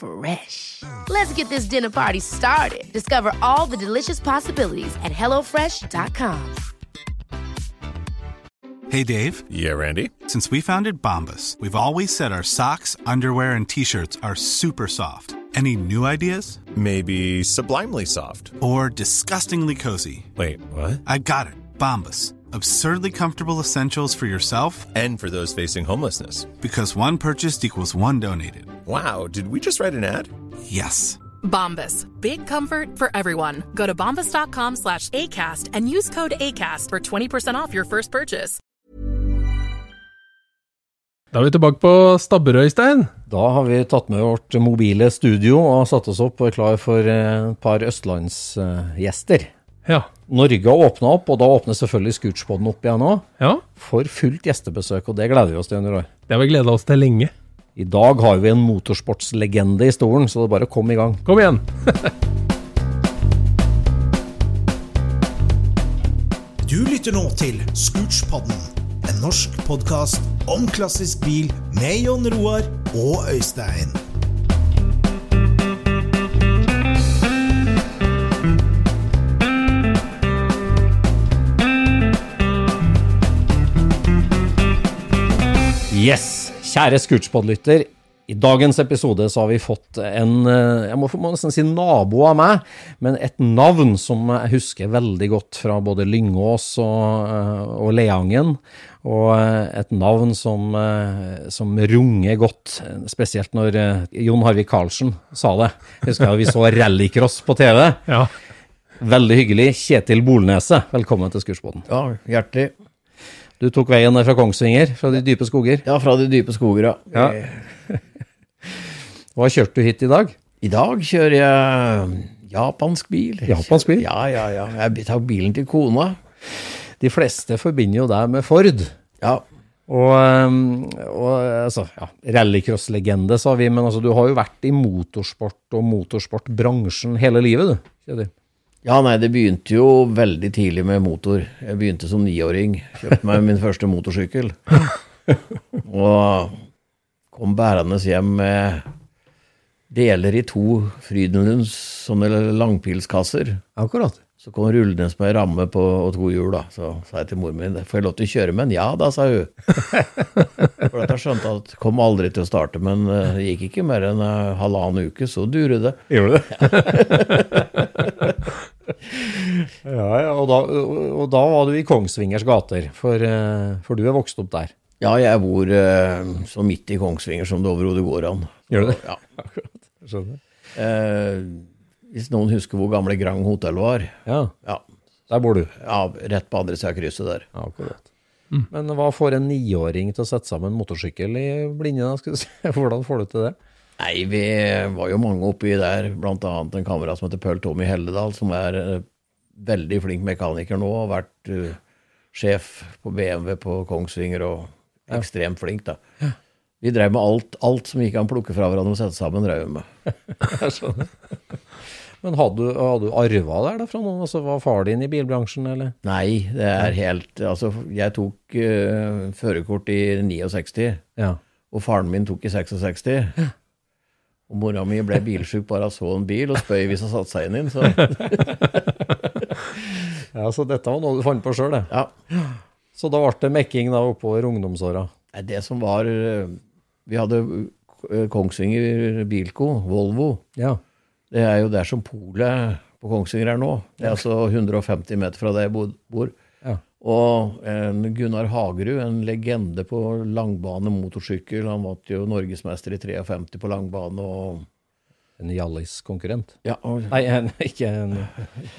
Fresh. Let's get this dinner party started. Discover all the delicious possibilities at hellofresh.com. Hey, Dave. Yeah, Randy. Since we founded Bombus, we've always said our socks, underwear, and t shirts are super soft. Any new ideas? Maybe sublimely soft. Or disgustingly cozy? Wait, what? I got it. Bombus. Absurdly comfortable essentials for yourself And for those facing homelessness. because one purchased equals one donated. Wow, did we just write an ad? Yes. Bombas. Big comfort for everyone. Go to bombas.com slash ACAST and use code ACAST for 20% off your first purchase. Da er vi tilbake på Stabberøy, Stein. Da har vi tatt med vårt mobile studio og satt oss opp og er klar for eh, et par østlandsgjester. Ja. Norge har åpna opp, og da åpner selvfølgelig Scootspoden opp igjen òg. ja. For fullt gjestebesøk, og det gleder vi oss til under år. Det har vi gleda oss til lenge. I dag har vi en motorsportslegende i stolen, så det er bare å komme i gang. Kom igjen. Du lytter nå til Scootspodden, en norsk podkast om klassisk bil med Jon Roar og Øystein. Yes, kjære Scootspod-lytter. I dagens episode så har vi fått en, eh, jeg må må nesten si nabo av meg, men et navn som jeg husker veldig godt fra både Lyngås og, eh, og Leangen. Og eh, et navn som, som runger godt, spesielt når Jon Harvik Karlsen sa det. Jeg Husker jeg vi så rallycross på TV. Ja. Veldig hyggelig. Kjetil Bolneset, velkommen til Scootspoden. Ja, hjertelig. Du tok veien ned fra Kongsvinger, fra de dype skoger. Ja, fra de dype skoger, ja. Ja. Hva kjørte du hit i dag? I dag kjører jeg japansk bil. Japansk bil? Ja, ja, ja. Jeg tar bilen til kona. De fleste forbinder jo deg med Ford. Ja. Og, og altså, ja, rallycross-legende, sa vi, men altså, du har jo vært i motorsport og motorsportbransjen hele livet, du. Kjetil. Ja, nei, det begynte jo veldig tidlig med motor. Jeg begynte som niåring. Kjøpte meg min første motorsykkel. Og kom bærende hjem med deler i to Frydenlunds sånne langpilskasser. Akkurat. Så kom rullende med ei ramme på og to hjul, da. Så sa jeg til mor min får jeg lov til å kjøre med den? Ja da, sa hun. For at jeg skjønte at det kom aldri til å starte, men eh, det gikk ikke mer enn eh, halvannen uke, så durer det. Gjorde det? ja, ja, og da, og da var du i Kongsvingers gater, for, eh, for du er vokst opp der. Ja, jeg bor så midt i Kongsvinger som det overhodet går an. Gjør du det? Ja. Akkurat. Skjønner. Eh, hvis noen husker hvor gamle Grang hotell var. Ja, Ja, der bor du. ja rett på andre sida av krysset der. Ja, akkurat. Men hva får en niåring til å sette sammen motorsykkel i blinde? si? Hvordan får du til det? Nei, vi var jo mange oppi der, annet en kamerat som heter Pøl Tommy Helledal, som er eh, veldig flink mekaniker nå, og har vært uh, sjef på BMW på Kongsvinger og ekstremt flink, da. Vi drev med alt, alt som vi kan plukke fra hverandre og sette sammen, drev vi med. Men hadde du, hadde du arva der da fra noen? Altså, var far din i bilbransjen, eller? Nei, det er helt Altså, jeg tok uh, førerkort i 69, Ja. og faren min tok i 66. Og mora mi ble bilsjuk bare av så en bil, og spøy hvis hun satte seg inn i den. Så ja, så dette var noe du fant på sjøl, det. ja. Så da ble det mekking da oppover ungdomsåra. Det som var eh, Vi hadde eh, Kongsvinger Bilco, Volvo. Ja. Det er jo der som polet på Kongsvinger er nå. Det er altså 150 meter fra der jeg bor. Ja. Og en Gunnar Hagerud, en legende på langbane motorsykkel. Han vant jo norgesmester i 53 på langbane. og En Hjallis-konkurrent? ja, og Nei, en, ikke en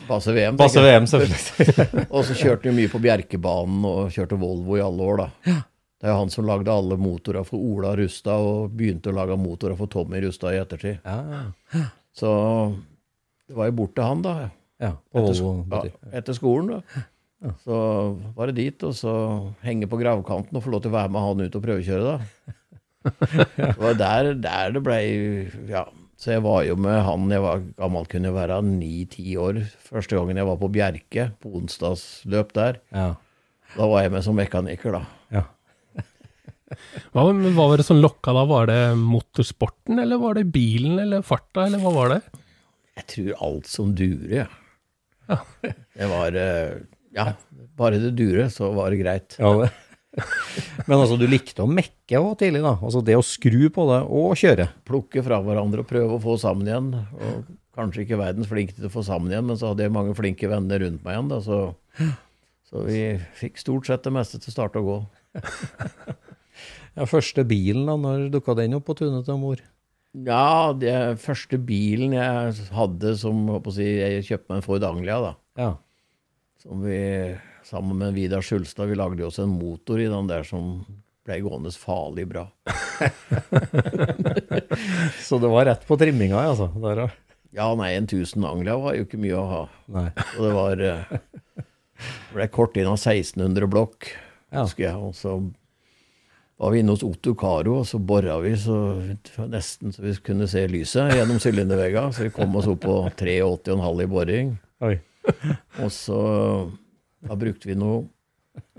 Base VM. Base VM, selvfølgelig. Og så kjørte han mye på Bjerkebanen og kjørte Volvo i alle år, da. Ja. Det er jo han som lagde alle motorer for Ola Rustad, og begynte å lage motorer for Tommy Rustad i ettertid. Ja, Så det var jo bort til han, da. ja på Etter, sko ja, etter skolen, da. Så var det dit, og så henge på gravkanten og få lov til å være med han ut og prøvekjøre, da. Det var der, der det blei Ja. Så jeg var jo med han Jeg var gammel, kunne være ni-ti år. Første gangen jeg var på Bjerke, på onsdagsløp der. Ja. Da var jeg med som mekaniker, da. Hva, hva var det som lokka da? Var det motorsporten, eller var det bilen, eller farta, eller hva var det? Jeg tror alt som durer, jeg. Ja. Det var eh, Ja, bare det durer, så var det greit. Ja, det. Men altså, du likte å mekke òg tidlig, da? Altså det å skru på det og kjøre? Plukke fra hverandre og prøve å få sammen igjen. Og kanskje ikke verdens flinke til å få sammen igjen, men så hadde jeg mange flinke venner rundt meg igjen, da, så, så vi fikk stort sett det meste til å starte å gå. Ja, Første bilen, da, når dukka den opp på tunet til mor? Ja, det første bilen jeg hadde som si, Jeg kjøpte meg en Ford Anglia, da. Ja. Som vi sammen med Vidar Skjulstad vi lagde jo også en motor i den der som ble gående farlig bra. Så det var rett på trimminga, altså? Der, ja. Ja, nei, en 1000 Anglia var jo ikke mye å ha. Nei. Og det var eh, Det ble kort inn av 1600 blokk, Ja. husker jeg. Og så var vi inne hos Otto Caro, og så bora vi så nesten så vi kunne se lyset gjennom sylindervegga. Så vi kom oss opp på 83,5 i boring. Oi. Og så da brukte vi noe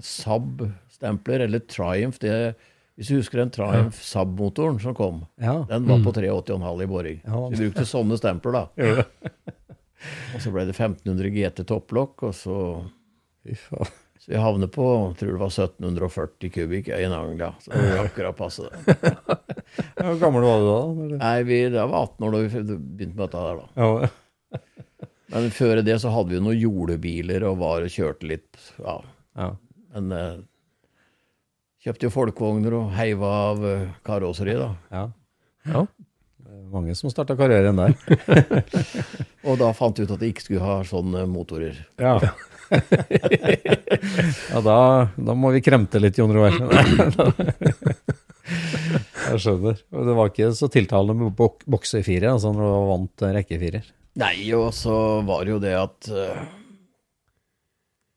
Saab-stempler, eller Triumph. Det, hvis du husker den Triumph Saab-motoren som kom, Ja. den var på 83,5 i boring. Ja. Så vi brukte sånne stempler, da. Og så ble det 1500 GT topplokk, og så Fy faen. Så vi havner på jeg tror det var 1740 kubikk i en. Så det var akkurat passe det. Hvor gammel var du da? Nei, vi, det var 18 år da vi begynte med dette der, da. Ja. Men før det så hadde vi noen jordebiler og var og kjørte litt, ja. ja. Men eh, kjøpte jo folkevogner og heiva av eh, karosseri, da. ja. Ja. Mange som starta karrieren der. Og da fant vi ut at de ikke skulle ha sånne motorer. Ja. Ja, da, da må vi kremte litt, Jon Roar. Jeg skjønner. Det var ikke så tiltalende med bok boksefire, altså når du var vant til rekkefirer. Nei, og så var det jo det at uh,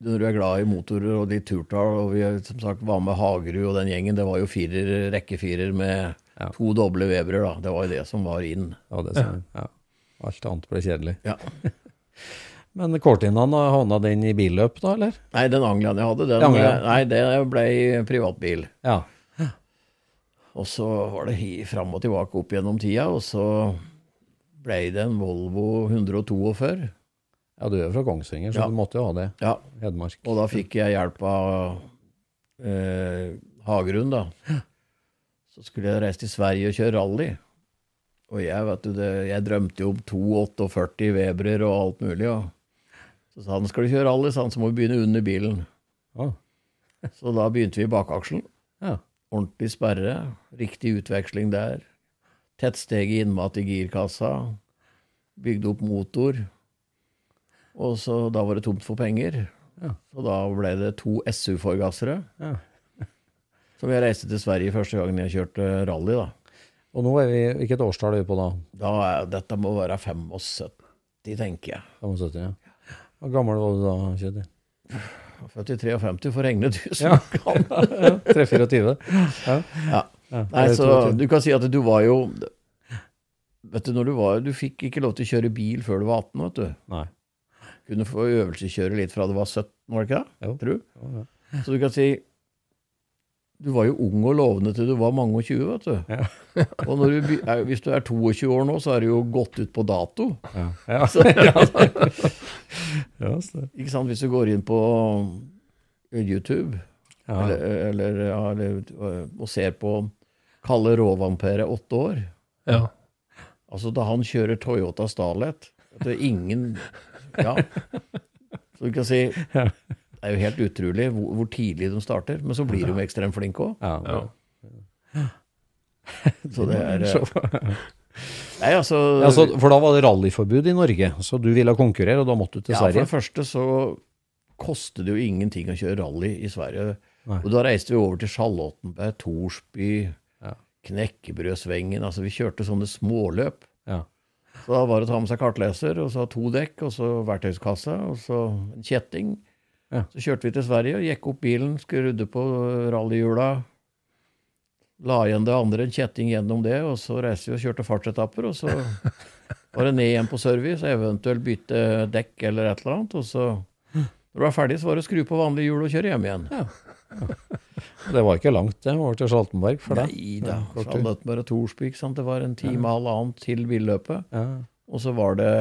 når du er glad i motorer og litt turtall, og vi som sagt var med Hagerud og den gjengen, det var jo firer, rekkefirer med Ja. to doble Weberer, da. Det var jo det som var inn. Ja, det som, ja. Alt annet ble kjedelig. Ja. Men Cortinaen, havna den i billøp da, eller? Nei, den Angliaen jeg hadde, den, Anglian. nei, det ble privatbil. Ja. Og så var det fram og tilbake opp gjennom tida, og så ble det en Volvo 142. ja, du er fra Kongsvinger, så Ja. du måtte jo ha det. Ja, Hedmark. Og da fikk jeg hjelp av eh, Hagerund, da. Så skulle jeg reise til Sverige og kjøre rally. Og jeg, vet du, det, jeg drømte jo om 248 Webrer og alt mulig. Og så sa han skal du kjøre rally, så må vi begynne under bilen. Oh. Så da begynte vi i bakaksjen. Ja. Ordentlig sperre, riktig utveksling der. Tettsteg i innmat i girkassa. Bygde opp motor. Og så da var det tomt for penger. Ja. Så da ble det to SU-forgassere. Ja. Som jeg reiste til Sverige første gangen jeg kjørte rally. da. Og nå er vi Hvilket årstall er vi på da? Da er, Dette må være 75, tenker jeg. 75? Ja. Hvor gammel var du da, Kjetil? Født i 53, å regne du som kan. 3-24? Ja. Ja. Nei, så du kan si at du var jo Vet du, når du var Du fikk ikke lov til å kjøre bil før du var 18, vet du. Nei. Kunne få øvelseskjøre litt fra du var 17, var det ikke det? Jo. Tror. Så du kan si Du var jo ung og lovende til du var mange og 20, vet du. Ja. og når du, hvis du er 22 år nå, så er du jo gått ut på dato. Ja. Ja. Så, ja, ikke sant? Hvis du går inn på YouTube Ja. eller, eller, ja, eller, og ser på Kalle Råvampere åtte år Ja. Altså, da han kjører Toyota Starlet Det er ingen Ja. Så du kan si Ja. Det er jo helt utrolig hvor, hvor tidlig de starter, men så blir de jo ekstremt flinke òg. Ja. Så det er Nei, altså, Ja, så, for da var det rallyforbud i Norge, så du ville konkurrere, og da måtte du til ja, for det første så koster det jo ingenting å kjøre rally i Sverige. Nei. Og da reiste vi over til Charlottenberg, Torsby, Ja. Knekkebrødsvengen. Altså vi kjørte sånne småløp. Ja. Så da var det å ta med seg kartleser, og så to dekk, og så verktøyskasse, og så en kjetting. Ja. Så kjørte vi til Sverige og gikk opp bilen, skrudde på rallyhjula. La igjen det andre, en kjetting gjennom det, og så reiste vi og kjørte fartsetapper. Og så var det ned igjen på service, eventuelt bytte dekk eller et eller annet. Og så, når du var ferdig, så var det å skru på vanlige hjul og kjøre hjem igjen. Det var ikke langt, det, over til Saltenberg for deg? Nei da. Ja, kort og sant. Det var en time og halvannen til billøpet. Ja. Og så var det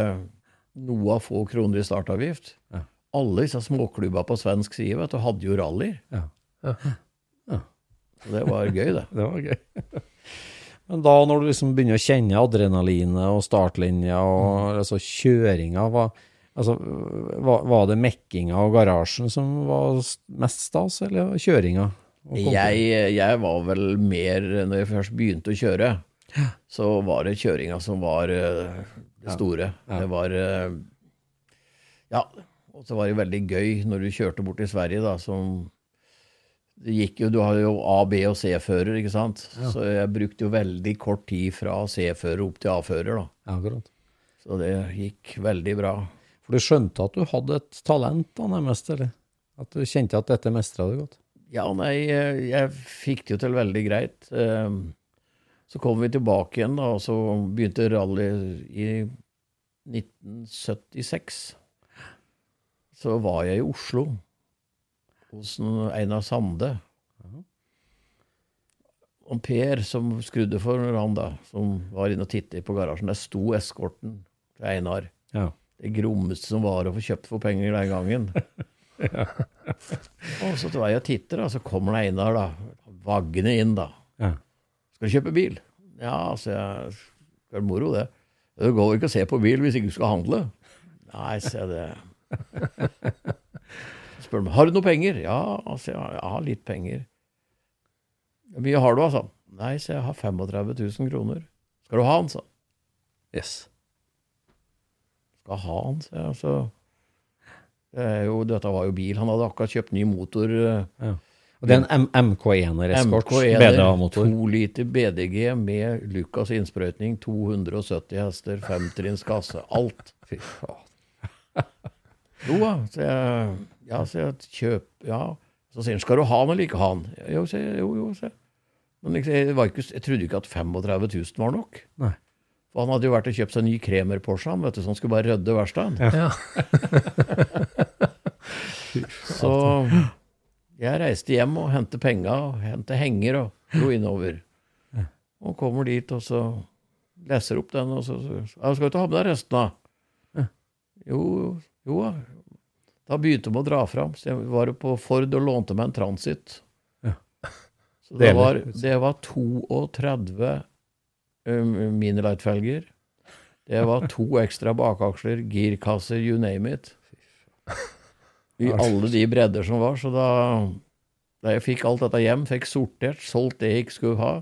noe av få kroner i startavgift. Ja. Alle disse småklubba på svensk side vet du, hadde jo rallyer. Ja. Så det var gøy, det. Det var gøy. Men da når du liksom begynner å kjenne adrenalinet og startlinja og altså kjøringa, var, altså, var, var det mekkinga og garasjen som var mest stas, eller kjøringa? Jeg, jeg var vel mer Når jeg først begynte å kjøre, så var det kjøringa som var eh, det store. Det var eh, Ja. Og så var det veldig gøy når du kjørte bort til Sverige, da, som det gikk jo, Du har jo A-, B- og C-fører, ikke sant? Så jeg brukte jo veldig kort tid fra C-fører opp til A-fører, da. Ja, akkurat. Så det gikk veldig bra. For du skjønte at du hadde et talent, da, nærmest, eller? At du kjente at dette mestra du godt? Ja, nei, eh, jeg fikk det jo til veldig greit. Eh, Så kom vi tilbake igjen, da, og så begynte rally i 1976. Så var jeg i Oslo hos Einar Sande. Og Per, som skrudde for han, da, som var inne og tittet på garasjen, der sto eskorten til Einar. Ja. Det grommeste som var å få kjøpt for penger den gangen. Og så til jeg og titter, da, så kommer Einar da, vaggende inn. da. Ja. Skal du kjøpe bil? Ja, så jeg Det er moro, det. Det går ikke å se på bil hvis ikke du skal handle. Nei, se det. Spør meg har du noe penger. Ja, altså, jeg har litt penger. Hvor mye har du, altså? Nei, så jeg har 35 000 kroner. Skal du ha den, sa han. Yes. Skal ha den, sa jeg. Så det jo, dette var jo bil. Han hadde akkurat kjøpt ny motor. Ja. Og det er en MK1-eskort, MK1, BDA-motor. To liter BDG med Lucas innsprøytning, 270 hester, femtrinns kasse, alt. Fy faen. Jo da, så jeg, ja, så jeg kjøp, ja. Så sier han, skal du ha den eller ikke ha den? Jo, sier jeg, jo, jo, sier jeg. Men jeg, jeg, var ikke, jeg trodde ikke at 35 000 var nok. Nei. For han hadde jo vært og kjøpt seg en ny Kremer Porsche, han, vet du, så han skulle bare rydde verkstedet. Ja. Så jeg reiste hjem og hentet penga, og hentet henger og dro innover. Og kommer dit, og så leser opp den, og så, så 'Skal du ikke ha med deg resten, da?' Jo, jo da. Begynte de å dra fram. Så jeg var på Ford og lånte meg en Transit. Ja. Så det var, det var 32 um, Minilight-felger. Det var to ekstra bakaksler, girkasser, you name it. I alle de bredder som var. Så da, da jeg fikk alt dette hjem, fikk sortert, solgt det jeg ikke skulle ha,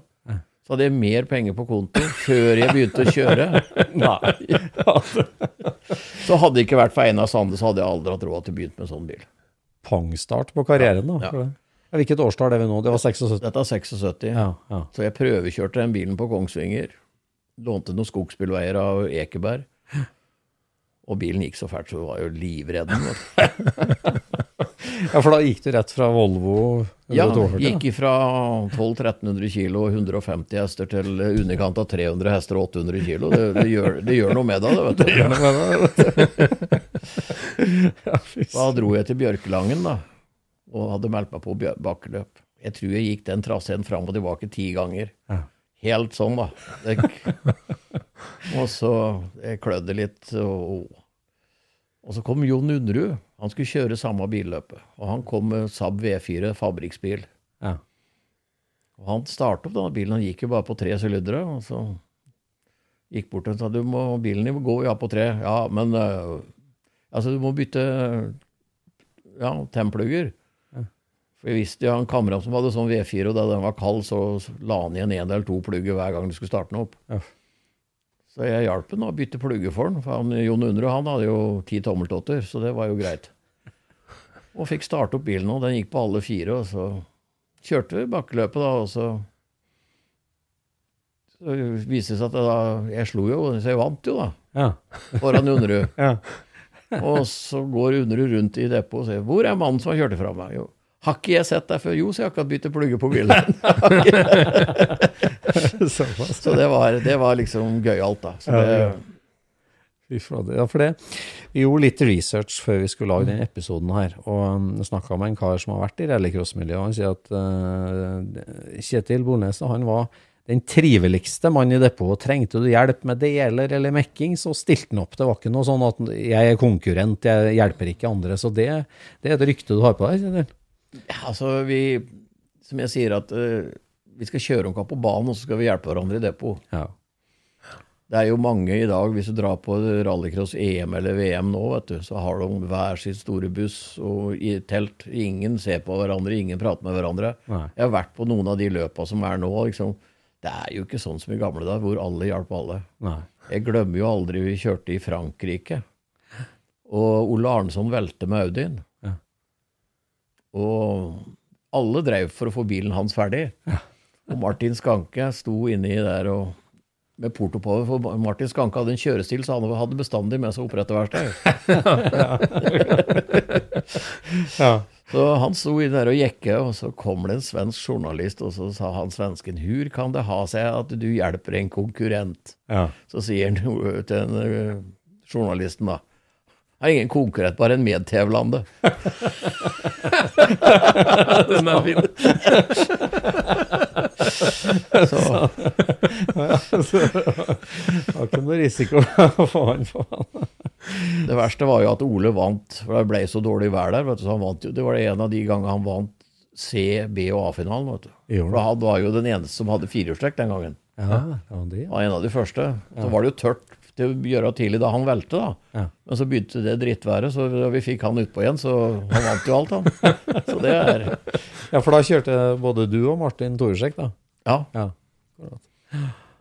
så hadde jeg mer penger på konto før jeg begynte å kjøre. Nei. Så hadde det ikke vært for Einar Sande, så hadde jeg aldri hatt råd til å begynne med sånn bil. Pangstart på karrieren, da. Ja. Ja, Hvilket årstall er vi nå? Det var 76? Dette er 76. Ja, ja. Så jeg prøvekjørte den bilen på Kongsvinger. Lånte noen skogsbilveier av Ekeberg. Og bilen gikk så fælt, så vi var jo livredd. ja, for da gikk du rett fra Volvo Ja, 142, gikk fra 1200-1300 kilo og 150 hester til underkant av 300 hester og 800 kilo. Det, det, gjør, det gjør noe med deg, det, vet du. Det gjør noe med det. vet Da dro jeg til Bjørkelangen, da. Og hadde meldt meg på bakkeløp. Jeg tror jeg gikk den traseen fram og tilbake ti ganger. Helt sånn, da. Det, og så jeg klødde litt. Og, og så kom Jon Undrud. Han skulle kjøre samme billøpet. Og han kom med Saab V4 fabrikksbil. Ja. Og han startet opp denne bilen. Han gikk jo bare på tre sylindere. Og så gikk bort og sa du må, bilen din må gå ja på tre. Ja, men uh, altså du må bytte ja, templugger. For jeg visste jo en kamerat som hadde sånn V4, og da den var kald, så la han igjen en eller to plugger hver gang du skulle starte den opp. Ja. Så jeg hjalp ham å bytte plugger for han. For han, Jon Undre han hadde jo ti tommeltotter, så det var jo greit. Og fikk starte opp bilen, og den gikk på alle fire. Og så kjørte vi bakkeløpet, da, og så så viste det seg at da, jeg slo jo, så jeg vant jo, da. Ja. Foran Underud. Ja. Og så går Underud rundt i depotet og sier 'Hvor er mannen som har kjørt ifra meg?' Jo. Har ikke jeg sett deg før? Jo, så jeg har akkurat byttet plugger på bilen. Så det var, det var liksom gøyalt, da. Så det, ja. For det Vi gjorde litt research før vi skulle lage denne episoden her, og um, snakka med en kar som har vært i rallycrossmiljøet, han sier at uh, Kjetil Bolnes han var den triveligste mannen i depotet. Trengte du hjelp med deler eller mekking, så stilte han opp. Det var ikke noe sånn at 'jeg er konkurrent, jeg hjelper ikke andre'. Så det, det er et rykte du har på deg, Kjetil? Ja, altså, vi Som jeg sier, at uh, vi skal kjøre om kapp på banen, og så skal vi hjelpe hverandre i depot. Ja. Det er jo mange i dag, hvis du drar på rallycross-EM eller VM nå, vet du, så har de hver sin store buss og i telt. Ingen ser på hverandre, ingen prater med hverandre. Nei. Jeg har vært på noen av de løpa som er nå. liksom, Det er jo ikke sånn som i gamle dager, hvor alle hjalp alle. Nei. Jeg glemmer jo aldri vi kjørte i Frankrike, og Ole Arnson velte med Audien. Ja. Og alle drev for å få bilen hans ferdig. Og Martin Skanke sto inni der og med port oppover, for Martin Skanke hadde en kjørestil, så han hadde bestandig med seg oppretterverktøy. Ja. Så han sto inne der og jekke, og så kom det en svensk journalist, og så sa han svensken 'Hur kan det ha seg at du hjelper en konkurrent?' Ja. Så sier han til den, eh, journalisten da er ingen konkurrent, bare en medtevlande'. Den er fin. Så, Det var ikke noe risiko å få han på det verste var jo at Ole vant, for det ble så dårlig vær der. Vet du, så han vant jo, det var en av de gangene han vant C-, B- og A-finalen. vet du. For han var jo den eneste som hadde firehjulstrekk den gangen. Ja, det var det. var en av de første. Så var det jo tørt til å gjøre tidlig da han velte, da. Ja. Men så begynte det drittværet, så da vi fikk han utpå igjen, så han vant jo alt, han. Så det er Ja, for da kjørte både du og Martin Toresek, da? Ja. Ja.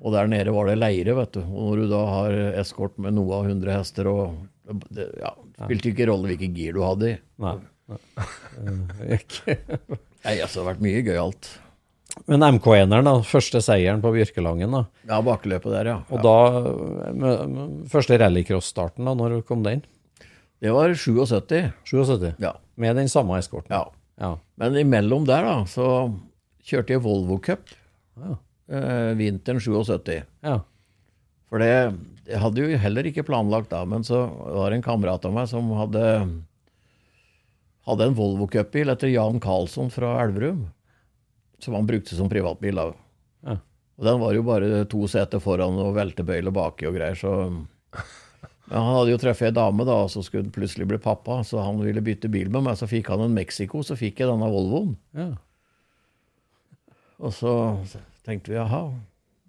Og der nede var det leire, vet du. Og når du da har eskort med noe av 100 hester og det, ja, Spilte ikke rolle hvilket gir du hadde i. Nei. Nei. Altså, det har vært mye gøyalt. Men MK1-eren, da. Første seieren på Bjørkelangen, da. Ja, bakløpet der, ja. Og ja. da med, med, Første rallycross-starten, da. Når kom den? Det var 77. 77? Ja. Med den samme eskorten? ja. Ja. Men imellom der, da, så kjørte jeg Volvo Cup Ja. eh, vinteren 77. ja. For det jeg hadde jo heller ikke planlagt da, men så var det en kamerat av meg som hadde hadde en Volvo Cup-bil etter Jan Karlsson fra Elverum, som han brukte som privatbil. da. Ja. Og Den var jo bare to seter foran og veltebøyle baki og greier, så Men han hadde jo truffet ei dame, da, og så skulle han plutselig bli pappa, så han ville bytte bil med meg. Så fikk han en Mexico, så fikk jeg denne Volvoen. ja. Og så tenkte vi jaha,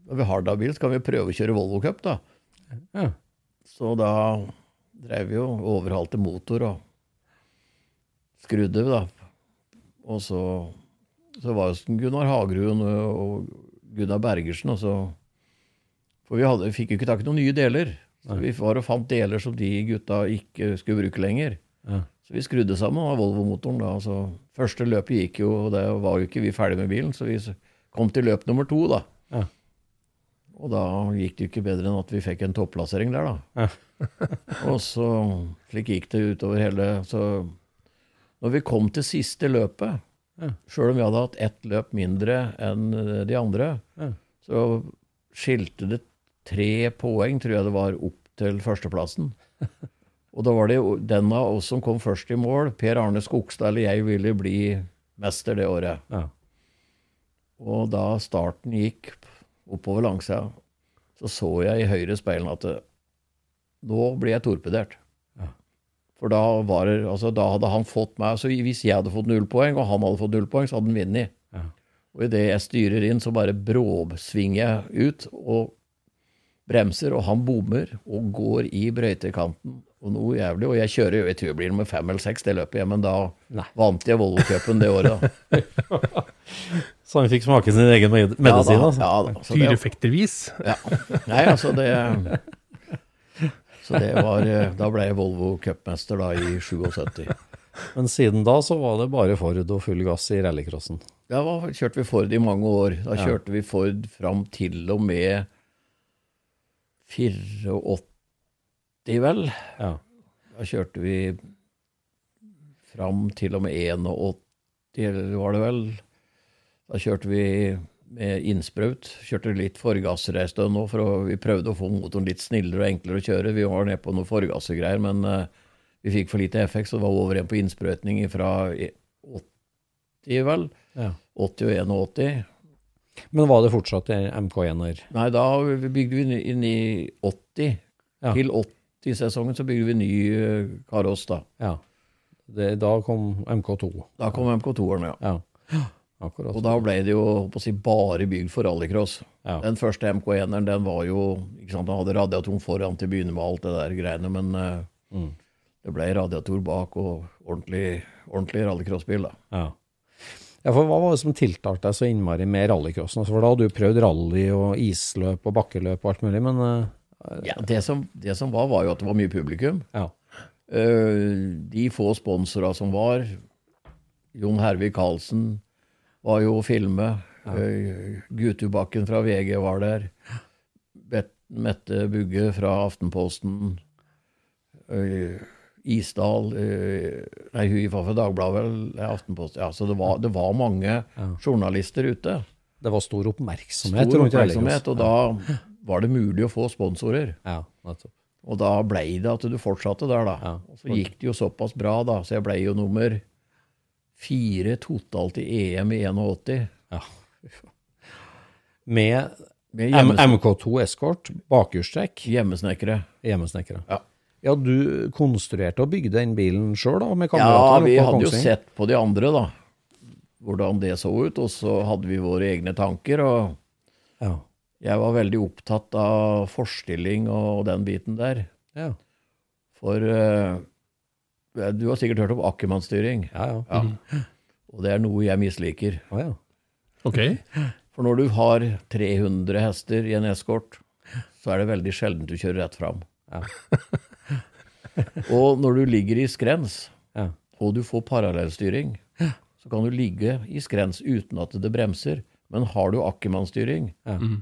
når vi har da bil, så kan vi prøve å kjøre Volvo Cup, da. ja. Så da drev vi og overhalte motor og skrudde, da. Og så, så var jo Gunnar Hagerud og Gunnar Bergersen, og så For vi, hadde, vi fikk jo ikke tak i noen nye deler. Så vi var og fant deler som de gutta ikke skulle bruke lenger. Ja. Så vi skrudde sammen av Volvo-motoren da. Altså, første løpet gikk jo, og det var jo ikke vi ferdig med bilen, så vi kom til løp nummer to, da. Ja. Og da gikk det jo ikke bedre enn at vi fikk en topplassering der, da. og så slik gikk det utover hele Så når vi kom til siste løpet, Ja. sjøl om vi hadde hatt ett løp mindre enn de andre, Ja. så skilte det tre poeng, tror jeg det var, opp til førsteplassen. Og da var det den av oss som kom først i mål, Per Arne Skogstad eller jeg, ville bli mester det året. ja. Og da starten gikk oppover langsida, så så jeg i høyre speilen at det, nå blir jeg torpedert. Ja. For da, var altså, da hadde han fått meg Så hvis jeg hadde fått null poeng, og han hadde fått null poeng, så hadde han vunnet. Ja. Og idet jeg styrer inn, så bare bråsvinger jeg ut og bremser, og han bommer og går i brøytekanten Og noe jævlig. Og jeg kjører jo, jeg tror jeg blir nummer fem eller seks det løpet, ja, men da Nei. vant jeg Volvo-cupen det året. da. Så han fikk smake sin egen med- medisin, ja, da, altså. Ja, da. Så det, ja. Nei, altså det Så det var eh, Da ble jeg Volvo cupmester da i 77. Men siden da så var det bare Ford og full gass i rallycrossen. Da kjørte vi Ford i mange år. Da Ja. kjørte vi Ford fram til og med 84, vel. Ja. Da kjørte vi fram til og med 81, eller var det vel. Da kjørte vi med innsprøyt. Kjørte litt forgasser en stund nå, for å, vi prøvde å få motoren litt snillere og enklere å kjøre. Vi var nede på noen forgassergreier, men uh, vi fikk for lite effekt, så det var over igjen på innsprøytning fra 80, vel. Ja. 80 og 81. Men var det fortsatt en MK1-er? Nei, da bygde vi inn i 80. Ja. Til 80-sesongen så bygde vi ny eh, kaross, da. Ja. Det, da kom MK2. Da kom MK2-eren, ja. Ja. Akkurat. Og da ble det jo si, bare bygd for rallycross. Ja. Den første MK1-eren den var jo ikke sant, Den hadde radiator foran til å begynne med alt det der greiene, men eh, Mm. det ble radiator bak og ordentlig, ordentlig rallycrossbil. da. Ja. ja, for hva var det som tiltalte deg så innmari med rallycrossen? Altså, for da hadde du prøvd rally og isløp og bakkeløp og alt mulig, men eh, Ja, det som, det som var, var jo at det var mye publikum. ja. Eh, de få sponsora som var Jon Hervik Karlsen var jo å filme. Ja. Gutubakken fra VG var der. Mette Bugge fra Aftenposten. Eh, Isdal eh, Nei, hun gikk fra Dagbladet, vel? Aftenposten. Ja, så det var, det var mange journalister ute. Det var stor oppmerksomhet Stor oppmerksomhet, og da var det mulig å få sponsorer. Ja, nettopp. Og da blei det at du fortsatte der, da. Ja. Og så gikk det jo såpass bra, da, så jeg blei jo nummer fire totalt i EM i 81. Ja. Med Med MK2 Escort, bakhjulstrekk, hjemmesnekkere. hjemmesnekkere. Ja. Ja, du konstruerte og bygde den bilen sjøl, Ja, vi hadde jo sett på de andre, da. Hvordan det så ut. Og så hadde vi våre egne tanker. Og Ja. Jeg var veldig opptatt av forstilling og den biten der. Ja. For uh, du har sikkert hørt om akkermannsstyring. Ja, ja. Ja. Og det er noe jeg misliker. Oh, ja. Ok. For når du har 300 hester i en eskort, så er det veldig sjelden du kjører rett fram. Ja. og når du ligger i skrens, Ja. og du får parallellstyring, så kan du ligge i skrens uten at det bremser. Men har du akkermannsstyring, ja. Mm Ja.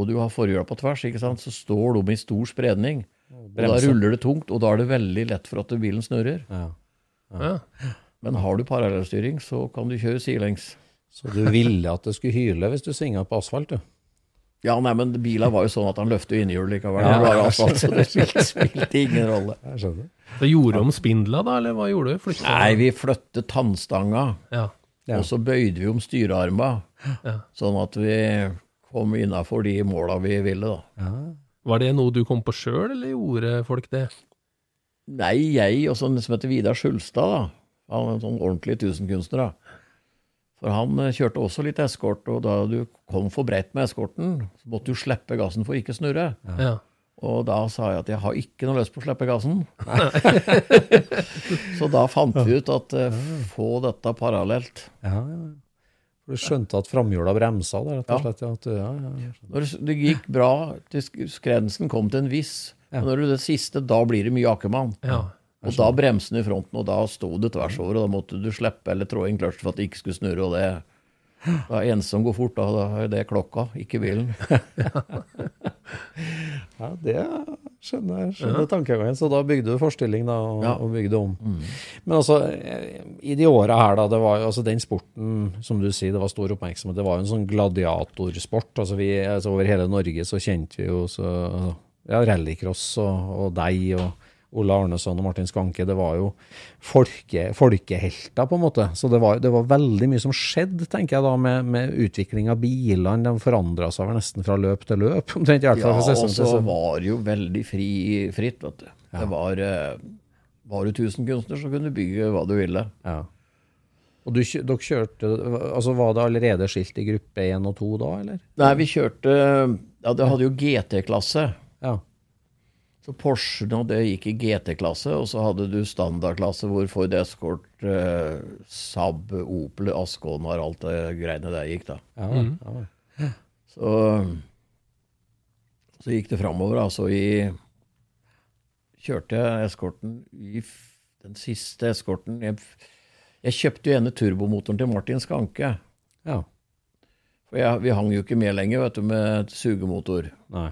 Og du har forhjula på tvers, ikke sant, så står de i stor spredning. Og da ruller det tungt, og da er det veldig lett for at bilen snurrer. Ja. Ja. Men har du parallellstyring, så kan du kjøre sidelengs. Så du ville at det skulle hyle hvis du svinga på asfalt, du? Ja, nei, men bilen var jo sånn at han løfter innhjulet innhjul likevel. Ja, det asfalt, så det spilte, spilte ingen rolle. Så gjorde du om spindla, da, eller hva gjorde du? Flyttet Nei, vi flyttet tannstanga, Ja. Ja. og så bøyde vi om styrearma, Ja. sånn at vi kom innafor de måla vi ville, da. Ja. Var det noe du kom på sjøl, eller gjorde folk det? Nei, jeg og sånn som heter Vidar Skjulstad, da. Han er en sånn ordentlig tusenkunstner, da. For han eh, kjørte også litt eskort, og da du kom for bredt med eskorten, så måtte du slippe gassen for å ikke snurre. Ja. Og da sa jeg at jeg har ikke noe lyst på å slippe gassen. så da fant vi ut at uh, få dette parallelt. Ja, ja. Du skjønte at framhjula bremsa der, rett og slett? Ja, at ja, ja. Når det gikk bra til skrensen kom til en viss, Ja. når du det siste, da blir det mye akkermann. ja. Og da bremsen i fronten, og da sto det tvers over, og da måtte du slippe eller trå inn kløtsjen for at det ikke skulle snurre, og det det er ensom som går fort, da, da er det klokka, ikke bilen. ja det skjønner jeg skjønner tankegangen. Så da bygde du forstilling da, og, Ja. og bygde om. Men altså, i de åra her, da, det var jo altså den sporten, som du sier, det var stor oppmerksomhet. Det var jo en sånn gladiatorsport. Altså vi, altså over hele Norge så kjente vi jo så ja, rallycross og, og deg og Ole Arneson og Martin Skanke. Det var jo folke, folkehelter, på en måte. Så det var, det var veldig mye som skjedde, tenker jeg da, med, med utvikling av bilene. De forandra seg nesten fra løp til løp, omtrent Ja, fall. Ja, og så var det jo veldig fri, fritt, vet du. Det var eh, Var du tusenkunstner, så kunne du bygge hva du ville. Ja. Og du, dere kjørte altså Var det allerede skilt i gruppe 1 og 2 da, eller? Nei, vi kjørte Ja, det hadde jo GT-klasse. Ja. Porschen og det gikk i GT-klasse, og så hadde du standardklasse hvor Ford Escort, eh, Saab, Opel, Ascona og alt det greiene der gikk, da. Ja, mm. ja. Så, så gikk det framover. Altså i Kjørte jeg eskorten i den siste eskorten Jeg, jeg kjøpte jo ene turbomotoren til Martin Skanke. ja. For jeg, vi hang jo ikke med lenger, vet du, med sugemotor. Nei.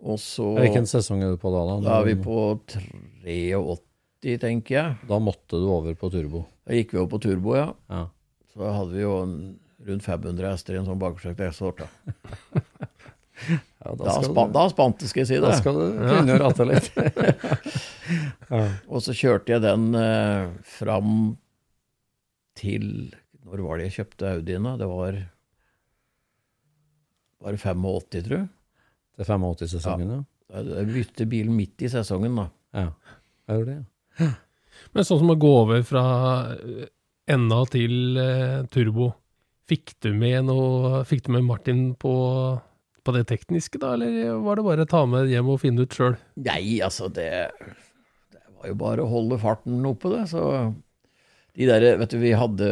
Så Hvilken sesong er du på da? Da, Da er vi på 83, tenker jeg. da måtte du over på turbo. Da gikk vi over på turbo, ja. Ja. Så hadde vi jo en, rundt 500 hester i en sånn bakhjulstrekk escort. Da. Ja, Da, da, spa, du- da spant det, skal jeg si det. Da skal du kunne ratte litt. Og så kjørte jeg den eh, fram til Når var det jeg kjøpte Audien? da? Det var bare 85, tror jeg. Til 85-sesongen, ja. Jeg bytte bilen midt i sesongen, da. ja. Jeg gjorde det, ja. Men sånn som å gå over fra NA enda til eh, turbo, fikk du med noe Fikk du med Martin på, på det tekniske, da, eller var det bare å ta med hjem og finne ut sjøl? Nei, altså, det, det var jo bare å holde farten oppe, det. Så de derre vet du, vi hadde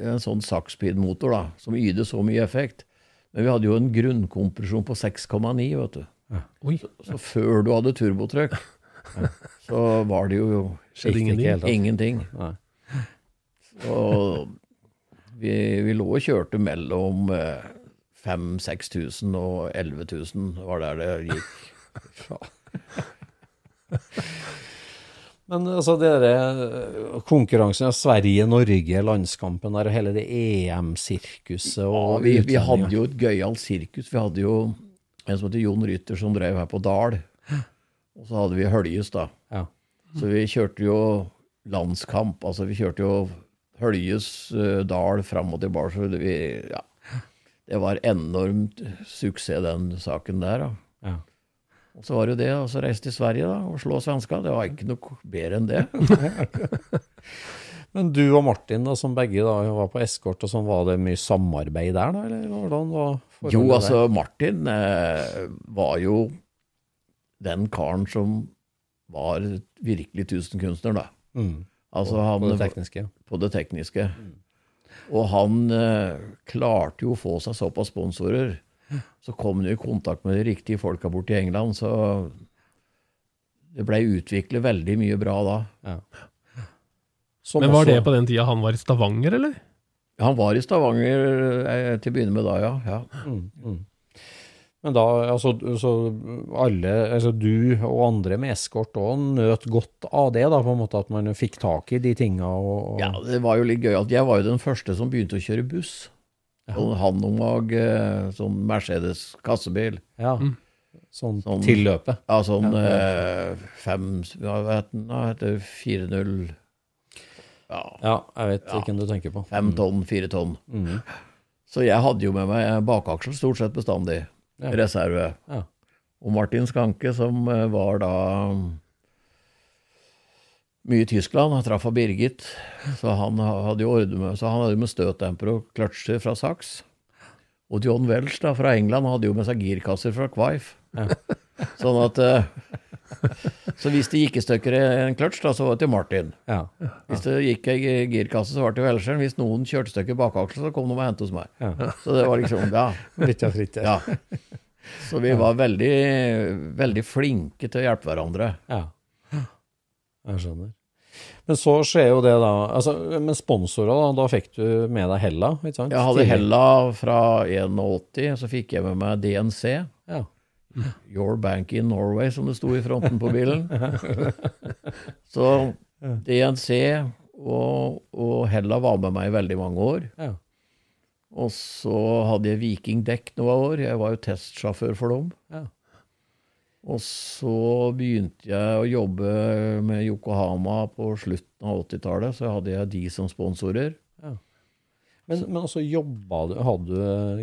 en sånn Saxspeed-motor, da, som yter så mye effekt. Men vi hadde jo en grunnkompresjon på 6,9, vet du. Oi, Så før du hadde turbotrykk, så var det jo skjedde ingenting. ingenting. Ja. Så vi, vi lå og kjørte mellom eh, 5000-6000 og 11 000, var der det gikk. Men altså, det eh, konkurransen av Sverige-Norge, landskampen der, og hele det EM-sirkuset Ja, vi, vi hadde jo et gøyalt sirkus. Vi hadde jo en som heter Jon Rytter, som drev her på Dal. Og så hadde vi Høljes, da. Ja. Så vi kjørte jo landskamp. Altså, vi kjørte jo Høljes, eh, Dal, fram og tilbake. Så det, vi, ja. det var enormt suksess, den saken der. da. Ja. Og så var det jo det, og så reiste til Sverige da, og slå svenska. Det var ikke noe bedre enn det. Men du og Martin, da, som begge da var på eskort, og sånn, var det mye samarbeid der, da? Eller hvordan var Jo, altså, Martin eh, var jo den karen som var virkelig tusenkunstner, da. Mm. Altså, på, han, på det tekniske. på det tekniske. Og han eh, klarte jo å få seg såpass sponsorer. Så kom han i kontakt med de riktige folka borte i England, så det blei utviklet veldig mye bra da. Ja. Men var også- det på den tida han var i Stavanger, eller? Han var i Stavanger eh, til å begynne med da, ja. ja. Mm, mm. Men da, altså, så alle, altså du og andre med eskort òg nøt godt av det, da, på en måte at man fikk tak i de tinga og, og Ja, det var jo litt gøy at jeg var jo den første som begynte å kjøre buss. Sånn Hanomag, eh, sånn Mercedes kassebil. ja, sånn, Sånn- tilløpet. Ja, sånn eh, fem Hva heter den? Heter 4-0 Ja, Ja, jeg vet Ja. hvem du tenker på. fem tonn, fire tonn. Mm. Så jeg hadde jo med meg bakaksel stort sett bestandig. Ja. Reserve. Ja. Og Martin Skanke, som eh, var da mye i Tyskland, han traff av Birgit, så han hadde jo ordre med, så han hadde med støtdemper og kløtsjer fra Saks. Og John Welch da, fra England hadde jo med seg girkasser fra Quaife. Sånn at eh, Så hvis det gikk i stykker en kløtsj, da, så var det til Martin. Ja. Hvis det gikk ei girkasse, så var det til Welcheren. Hvis noen kjørte i stykker bakaksel, så kom de og hentet hos meg. Ja. Så det var liksom Ja. Litt av fritt. ja. Så vi var veldig, veldig flinke til å hjelpe hverandre. Ja. Jeg skjønner. Men så skjer jo det, da. Altså, med sponsorer, da, da fikk du med deg Hella? ikke sant? Jeg hadde Hella fra 81, så fikk jeg med meg DNC. Ja. Your Bank in Norway, som det sto i fronten på bilen. Så DNC og, og Hella var med meg i veldig mange år. Ja. Og så hadde jeg Viking dekk noen år. Jeg var jo testsjåfør for dem. Ja. Og så begynte jeg å jobbe med Yokohama på slutten av 80-tallet. Så hadde jeg de som sponsorer. Men, men også jobba du,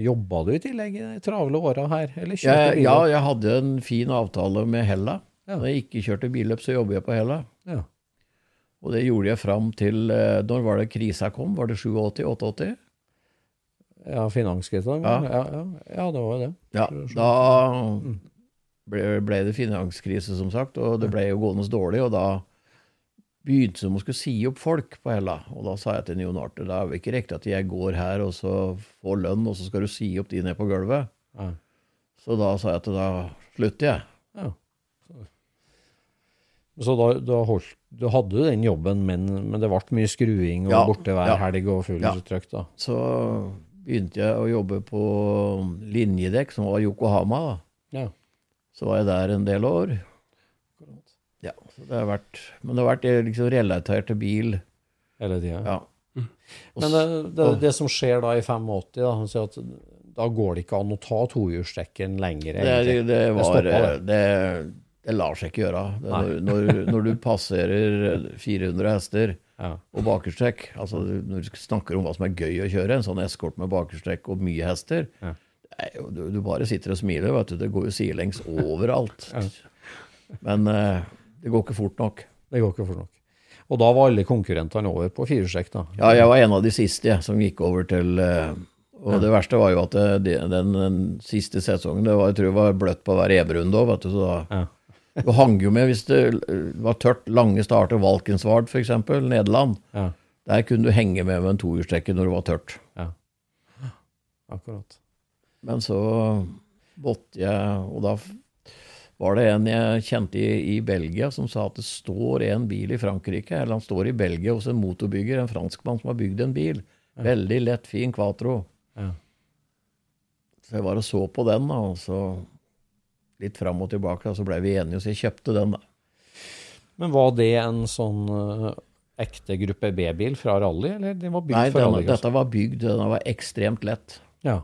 jobba du i tillegg i travle åra her? Eller Jeg, ja, jeg hadde en fin avtale med Hella. Ja. Når jeg ikke kjørte billøp, så jobber jeg på Hella. Ja. Og det gjorde jeg fram til eh, Når var det krisa kom? Var det 87-88? Ja, finanskrisa? Ja. Ja, ja, ja, det var jo det. Ja, da ble, ble det finanskrise, som sagt, og det ble jo gående dårlig. Og da begynte de å skulle si opp folk på Hella. Og da sa jeg til Jon Arthur det er jo ikke riktig at jeg går her og så får lønn, og så skal du si opp de ned på gulvet. Ja. Så da sa jeg at da slutter jeg. Ja. Så da, da holdt, du hadde den jobben, men, men det ble mye skruing og Ja, borte hver ja. helg og full Ja. trøkk, da. Så begynte jeg å jobbe på linjedekk, som var Yokohama. da. Ja. Så var jeg der en del år. Ja, så det har vært, Men det har vært liksom relatert til bil. Hele tida. Ja. Mm. Men det, det, det som skjer da i 85, da, at da går det ikke an å ta tohjulstrekken lenger, Det, egentlig. det, var, stoppa, det. det, det lar seg ikke gjøre. Det, når, når, når du passerer 400 hester Ja. og bakerstrekk altså Når du snakker om hva som er gøy å kjøre, en sånn eskort med bakerstrekk og mye hester Ja. Er du, du bare sitter og smiler. vet du, Det går jo sidelengs overalt. Men eh, det går ikke fort nok. Det går ikke fort nok. Og da var alle konkurrentene over på firehjulstrekk, da. Ja, jeg var en av de siste jeg, som gikk over til eh, Og det verste var jo at det, det, den, den siste sesongen det var, Jeg tror det var bløtt på hver EB-runde òg, vet du. Så da Ja. Du hang jo med hvis det eh, var tørt, lange starter, Valkensvard f.eks., Nederland. Ja. Der kunne du henge med med en tohjulstrekker når det var tørt. ja. Akkurat. Men så måtte jeg Og da var det en jeg kjente i, i Belgia som sa at det står en bil i Frankrike, eller han står i Belgia hos en motorbygger, en franskmann som har bygd en bil. Veldig lett, fin Quatro. Ja. Så jeg var og så på den, da, og så litt fram og tilbake, og så ble vi enige, så jeg kjøpte den. da. Men var det en sånn uh, ekte gruppe B-bil fra rally, eller det var bygd Nei, for rally? Nei, dette var bygd, den var ekstremt lett. Ja.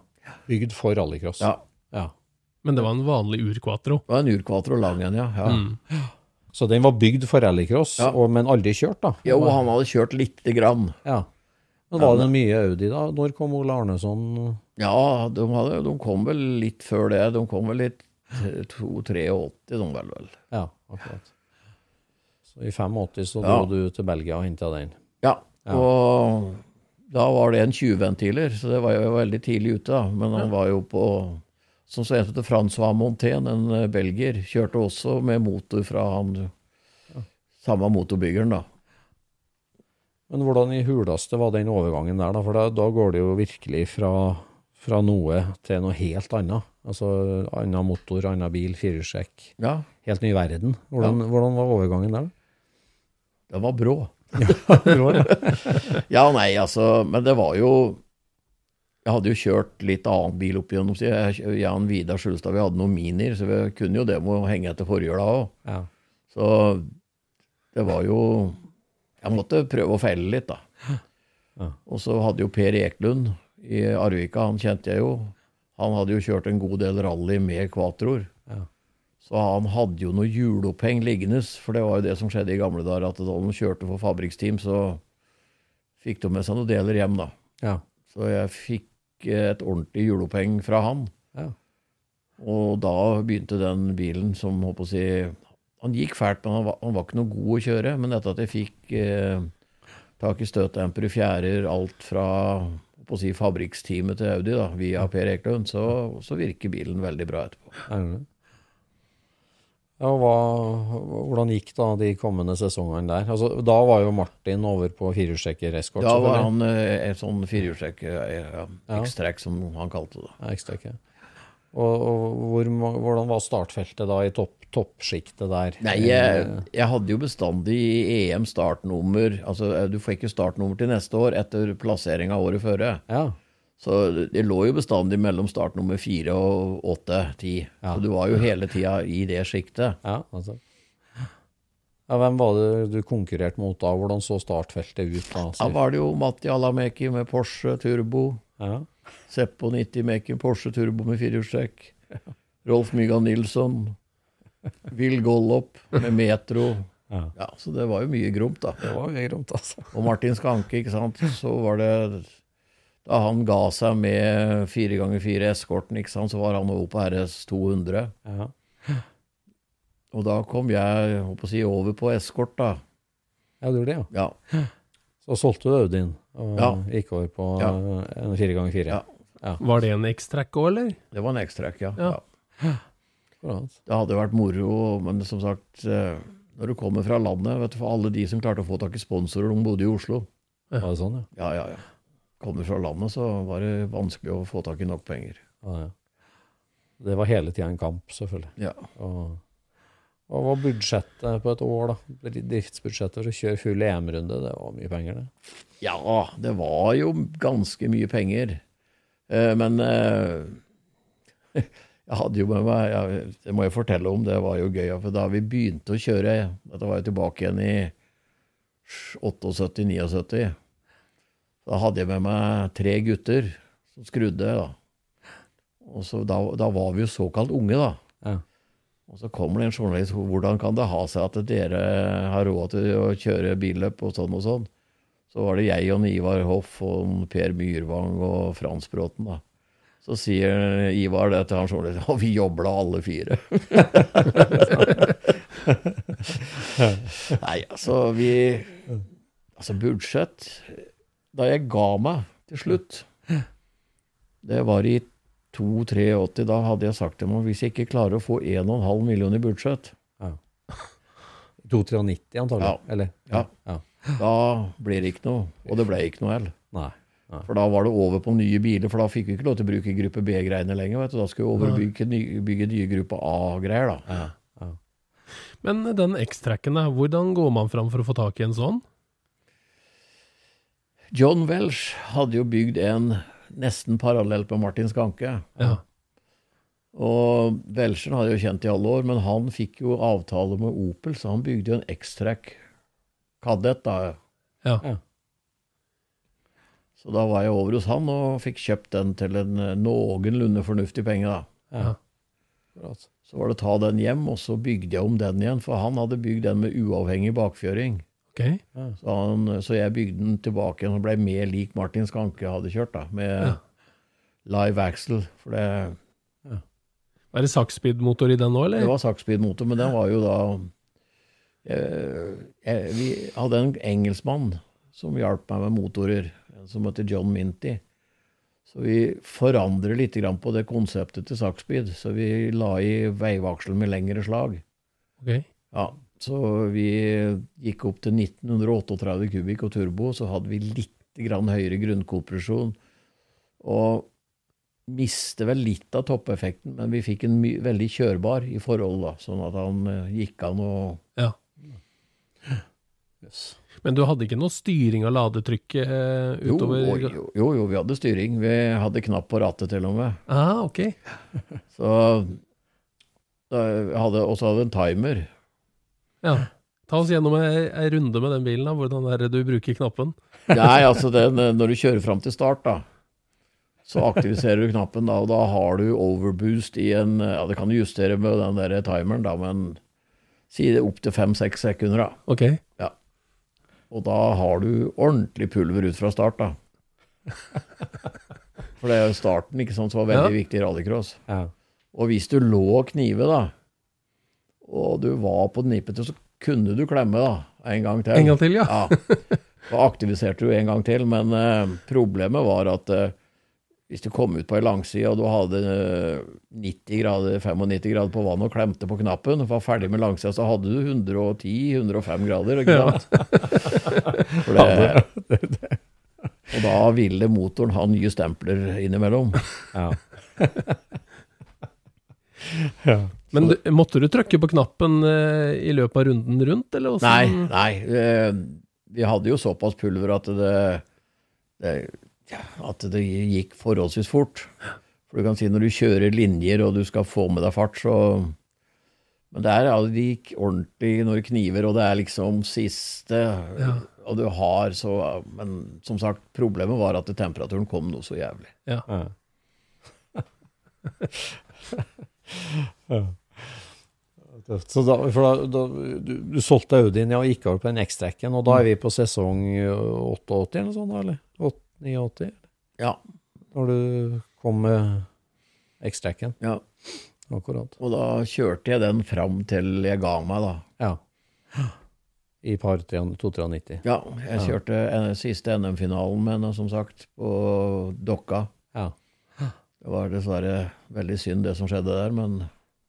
Bygd for rallycross. Ja, Ja. Men det var en vanlig ur-quatro. det var en urquatro lang en, ja. ja. Mm. Så den var bygd for rallycross, Ja. og- men aldri kjørt, da? Jo, han hadde kjørt lite grann. Ja. Men var det mye Audi da? Når kom Ole Arneson? Ja, de, hadde, de kom vel litt før det. De kom vel litt 2-83, de vel vel. Ja, akkurat. Så i 85 så Ja. dro du til Belgia og henta den? Ja, Ja. og da var det en 20-ventiler, så det var jo veldig tidlig ute. da. Men han var jo på Som så heter Francois Montaigne, en eh, belgier, kjørte også med motor fra han samme motorbyggeren, da. Men hvordan i hulaste var den overgangen der, da? For da, da går det jo virkelig fra, fra noe til noe helt annet. Altså annen motor, annen bil, firehjulstrekk. Ja, Helt ny verden. Hvordan, hvordan var overgangen der? den var brå. Da? Ja, nei, altså, men det var jo Jeg hadde jo kjørt litt annen bil opp igjennom. så Jeg, og Vidar Skjulstad vi hadde noen minier, så vi kunne jo det med å henge etter forhjula òg. Ja. Så det var jo Jeg måtte prøve å feile litt, da. Ja. Og så hadde jo Per Eklund i Arvika, han kjente jeg jo. Han hadde jo kjørt en god del rally med Quatroer. Ja. Så han hadde jo noe hjuloppheng liggende, for det var jo det som skjedde i gamle dager, at da de kjørte for fabrikksteam, så fikk de med seg noen deler hjem, da. Ja. Så jeg fikk et ordentlig hjuloppheng fra han. Ja. Og da begynte den bilen som, håper å si Han gikk fælt, men han var, han var ikke noe god å kjøre. Men etter at jeg fikk eh, tak i støtdemper i fjærer, alt fra på å si, fabrikksteamet til Audi da, via Per Eklund, så, så virker bilen veldig bra etterpå. Ja. Ja, hva, hvordan gikk da de kommende sesongene der? Altså, da var jo Martin over på firehjulstrekker eskort. Da var han eh, en sånn firehjulstrekker-ekstrekk, ja, Ja. Som han kalte det. Ja, ekstrekke. Og, og hvor, hvordan var startfeltet da i topp, toppsjiktet der? Nei, jeg, jeg hadde jo bestandig i EM startnummer Altså, eh, du får ikke startnummer til neste år etter plasseringa året før. Ja, Så det- lå jo bestandig mellom startnummer fire og åtte, ti. Ja. Så du var jo hele tida i det sjiktet. ja, altså. Ja, hvem var det du konkurrerte mot da? Hvordan så startfeltet ut da? Da var det jo Matti Alameki med Porsche Turbo. Ja, Seppo 90 Meki Porsche Turbo med firehjulstrekk. Rolf Mygan Nilsson. Will Gollop med Metro. Ja. Ja, Så det var jo mye gromt, da. det var mye gromt, altså. Og Martin Skanke, ikke sant. Så var det Da han ga seg med 4x4 eskorten, ikke sant, så var han over på RS 200. Ja. Og da kom jeg å si, over på eskort, da. ja, du gjorde det, ja. Ja. Så solgte du Audien og Ja. gikk over på Ja. en fire ganger fire. Ja. Var det en X-track òg, eller? Det var en X-track, ja. Ja. ja. Det hadde vært moro, men som sagt, eh, når du kommer fra landet vet du, For alle de som klarte å få tak i sponsorer, de bodde i Oslo. Var det sånn, ja? Ja, ja, ja. Kommer fra landet, så var det vanskelig å få tak i nok penger. ja, ja. Det var hele tida en kamp, selvfølgelig. Ja. Og hva var budsjettet på et år, da? Driftsbudsjettet for å kjøre full EM-runde, det var mye penger, det. Ja, det var jo ganske mye penger. Eh, men eh, jeg hadde jo med meg jeg, Det må jeg fortelle om, det var jo gøy. For da vi begynte å kjøre Dette var jo tilbake igjen i 78-79. Da hadde jeg med meg tre gutter som skrudde. da. Og så da, da var vi jo såkalt unge, da. Ja. Og så kommer det en journalist hvordan kan det ha seg at dere har råd til å kjøre billøp og sånn og sånn. Så var det jeg og Ivar Hoff og Per Myrvang og Frans Bråten. da. Så sier Ivar det til han journalisten Og vi jobla alle fire. Nei, altså vi Altså budsjett Da jeg ga meg til slutt, det var i 2-83, da hadde jeg sagt til meg hvis jeg ikke klarer å få 1,5 million i budsjett 293 antagelig? Ja. Eller? Ja. ja. Da blir det ikke noe. Og det ble ikke noe heller. For da var det over på nye biler, for da fikk vi ikke lov til å bruke gruppe B-greiene lenger. vet du. Da skulle vi overbygge bygge, ny- nye gruppe A-greier, da. Ja. Ja. Men den X-tracken, hvordan går man fram for å få tak i en sånn? John Welsh hadde jo bygd en nesten parallelt med Martin Skanke. Ja. Og Welchen hadde jo kjent i alle år, men han fikk jo avtale med Opel, så han bygde jo en X-Track Kadett, da. Ja. Ja. Så da var jeg over hos han og fikk kjøpt den til en noenlunde fornuftig penge, da. Ja. Så var det ta den hjem, og så bygde jeg om den igjen, for han hadde bygd den med uavhengig bakfjøring. Ok. Så, han, så jeg bygde den tilbake igjen og ble mer lik Martin Skanke hadde kjørt, da, med Ja. live axle. For det, Er det Saxspeed-motor i den nå, eller? det var sakspeed-motor, men den var jo da jeg, jeg, Vi hadde en engelskmann som hjalp meg med motorer, som heter John Minty. Så vi forandrer litt grann på det konseptet til Sakspeed. Så vi la i veivakselen med lengre slag. Ok. Ja, så vi gikk opp til 1938 kubikk og turbo, så hadde vi litt grann høyere grunnkompresjon. Og miste vel litt av toppeffekten, men vi fikk en veldig kjørbar i forhold, da, sånn at han eh, gikk an å Ja. Men du hadde ikke noe styring av ladetrykket eh, jo, utover jo, jo, jo, vi hadde styring. Vi hadde knapp på rattet til og med. Ah, ok. Så da, jeg hadde vi en timer. Ja. Ta oss gjennom ei, ei runde med den bilen, da. Hvordan er det du bruker knappen? Nei, altså den, når du kjører fram til start, da, så aktiviserer du knappen, da, og da har du overboost i en Ja, det kan du justere med den der timeren, da, men si det opp til fem-seks sekunder, da. Ok. Og da har du ordentlig pulver ut fra start, da. For det er jo starten ikke sant, som var veldig Ja. viktig i rallycross. Ja. Og hvis du lå knive, da, og du var på nippet, så kunne du klemme, da, en gang til. En gang til, ja. ja. Da aktiviserte du en gang til, men eh, problemet var at eh, hvis du kom ut på ei langside og du hadde eh, 90 grader, 95 grader på vannet og klemte på knappen, og var ferdig med langsida, så hadde du 110-105 grader, ikke sant? For det, og da ville motoren ha nye stempler innimellom. Ja. Ja. Men du, måtte du trykke på knappen uh, i løpet av runden rundt, eller Nei, åssen? nei. eh, Vi hadde jo såpass pulver at det, det At det gikk forholdsvis fort. For du kan si når du kjører linjer og du skal få med deg fart, så Men det er ja, det gikk ordentlig når det kniver, og det er liksom siste Ja. Og du har så Men som sagt, problemet var at temperaturen kom noe så jævlig. Ja. Ja. Tøft. Så da, for da, da, du, du solgte Audien ja, og gikk over på den X-Tracken, og da er vi på sesong 88 eller noe sånt, eller? 89? Ja. Når du kom med X-Tracken. ja. Akkurat. Og da kjørte jeg den fram til jeg ga meg, da. Ja. I par 293. Ja, jeg kjørte en, siste NM-finalen med henne, som sagt, på Dokka. Ja. Det var dessverre veldig synd det som skjedde der, men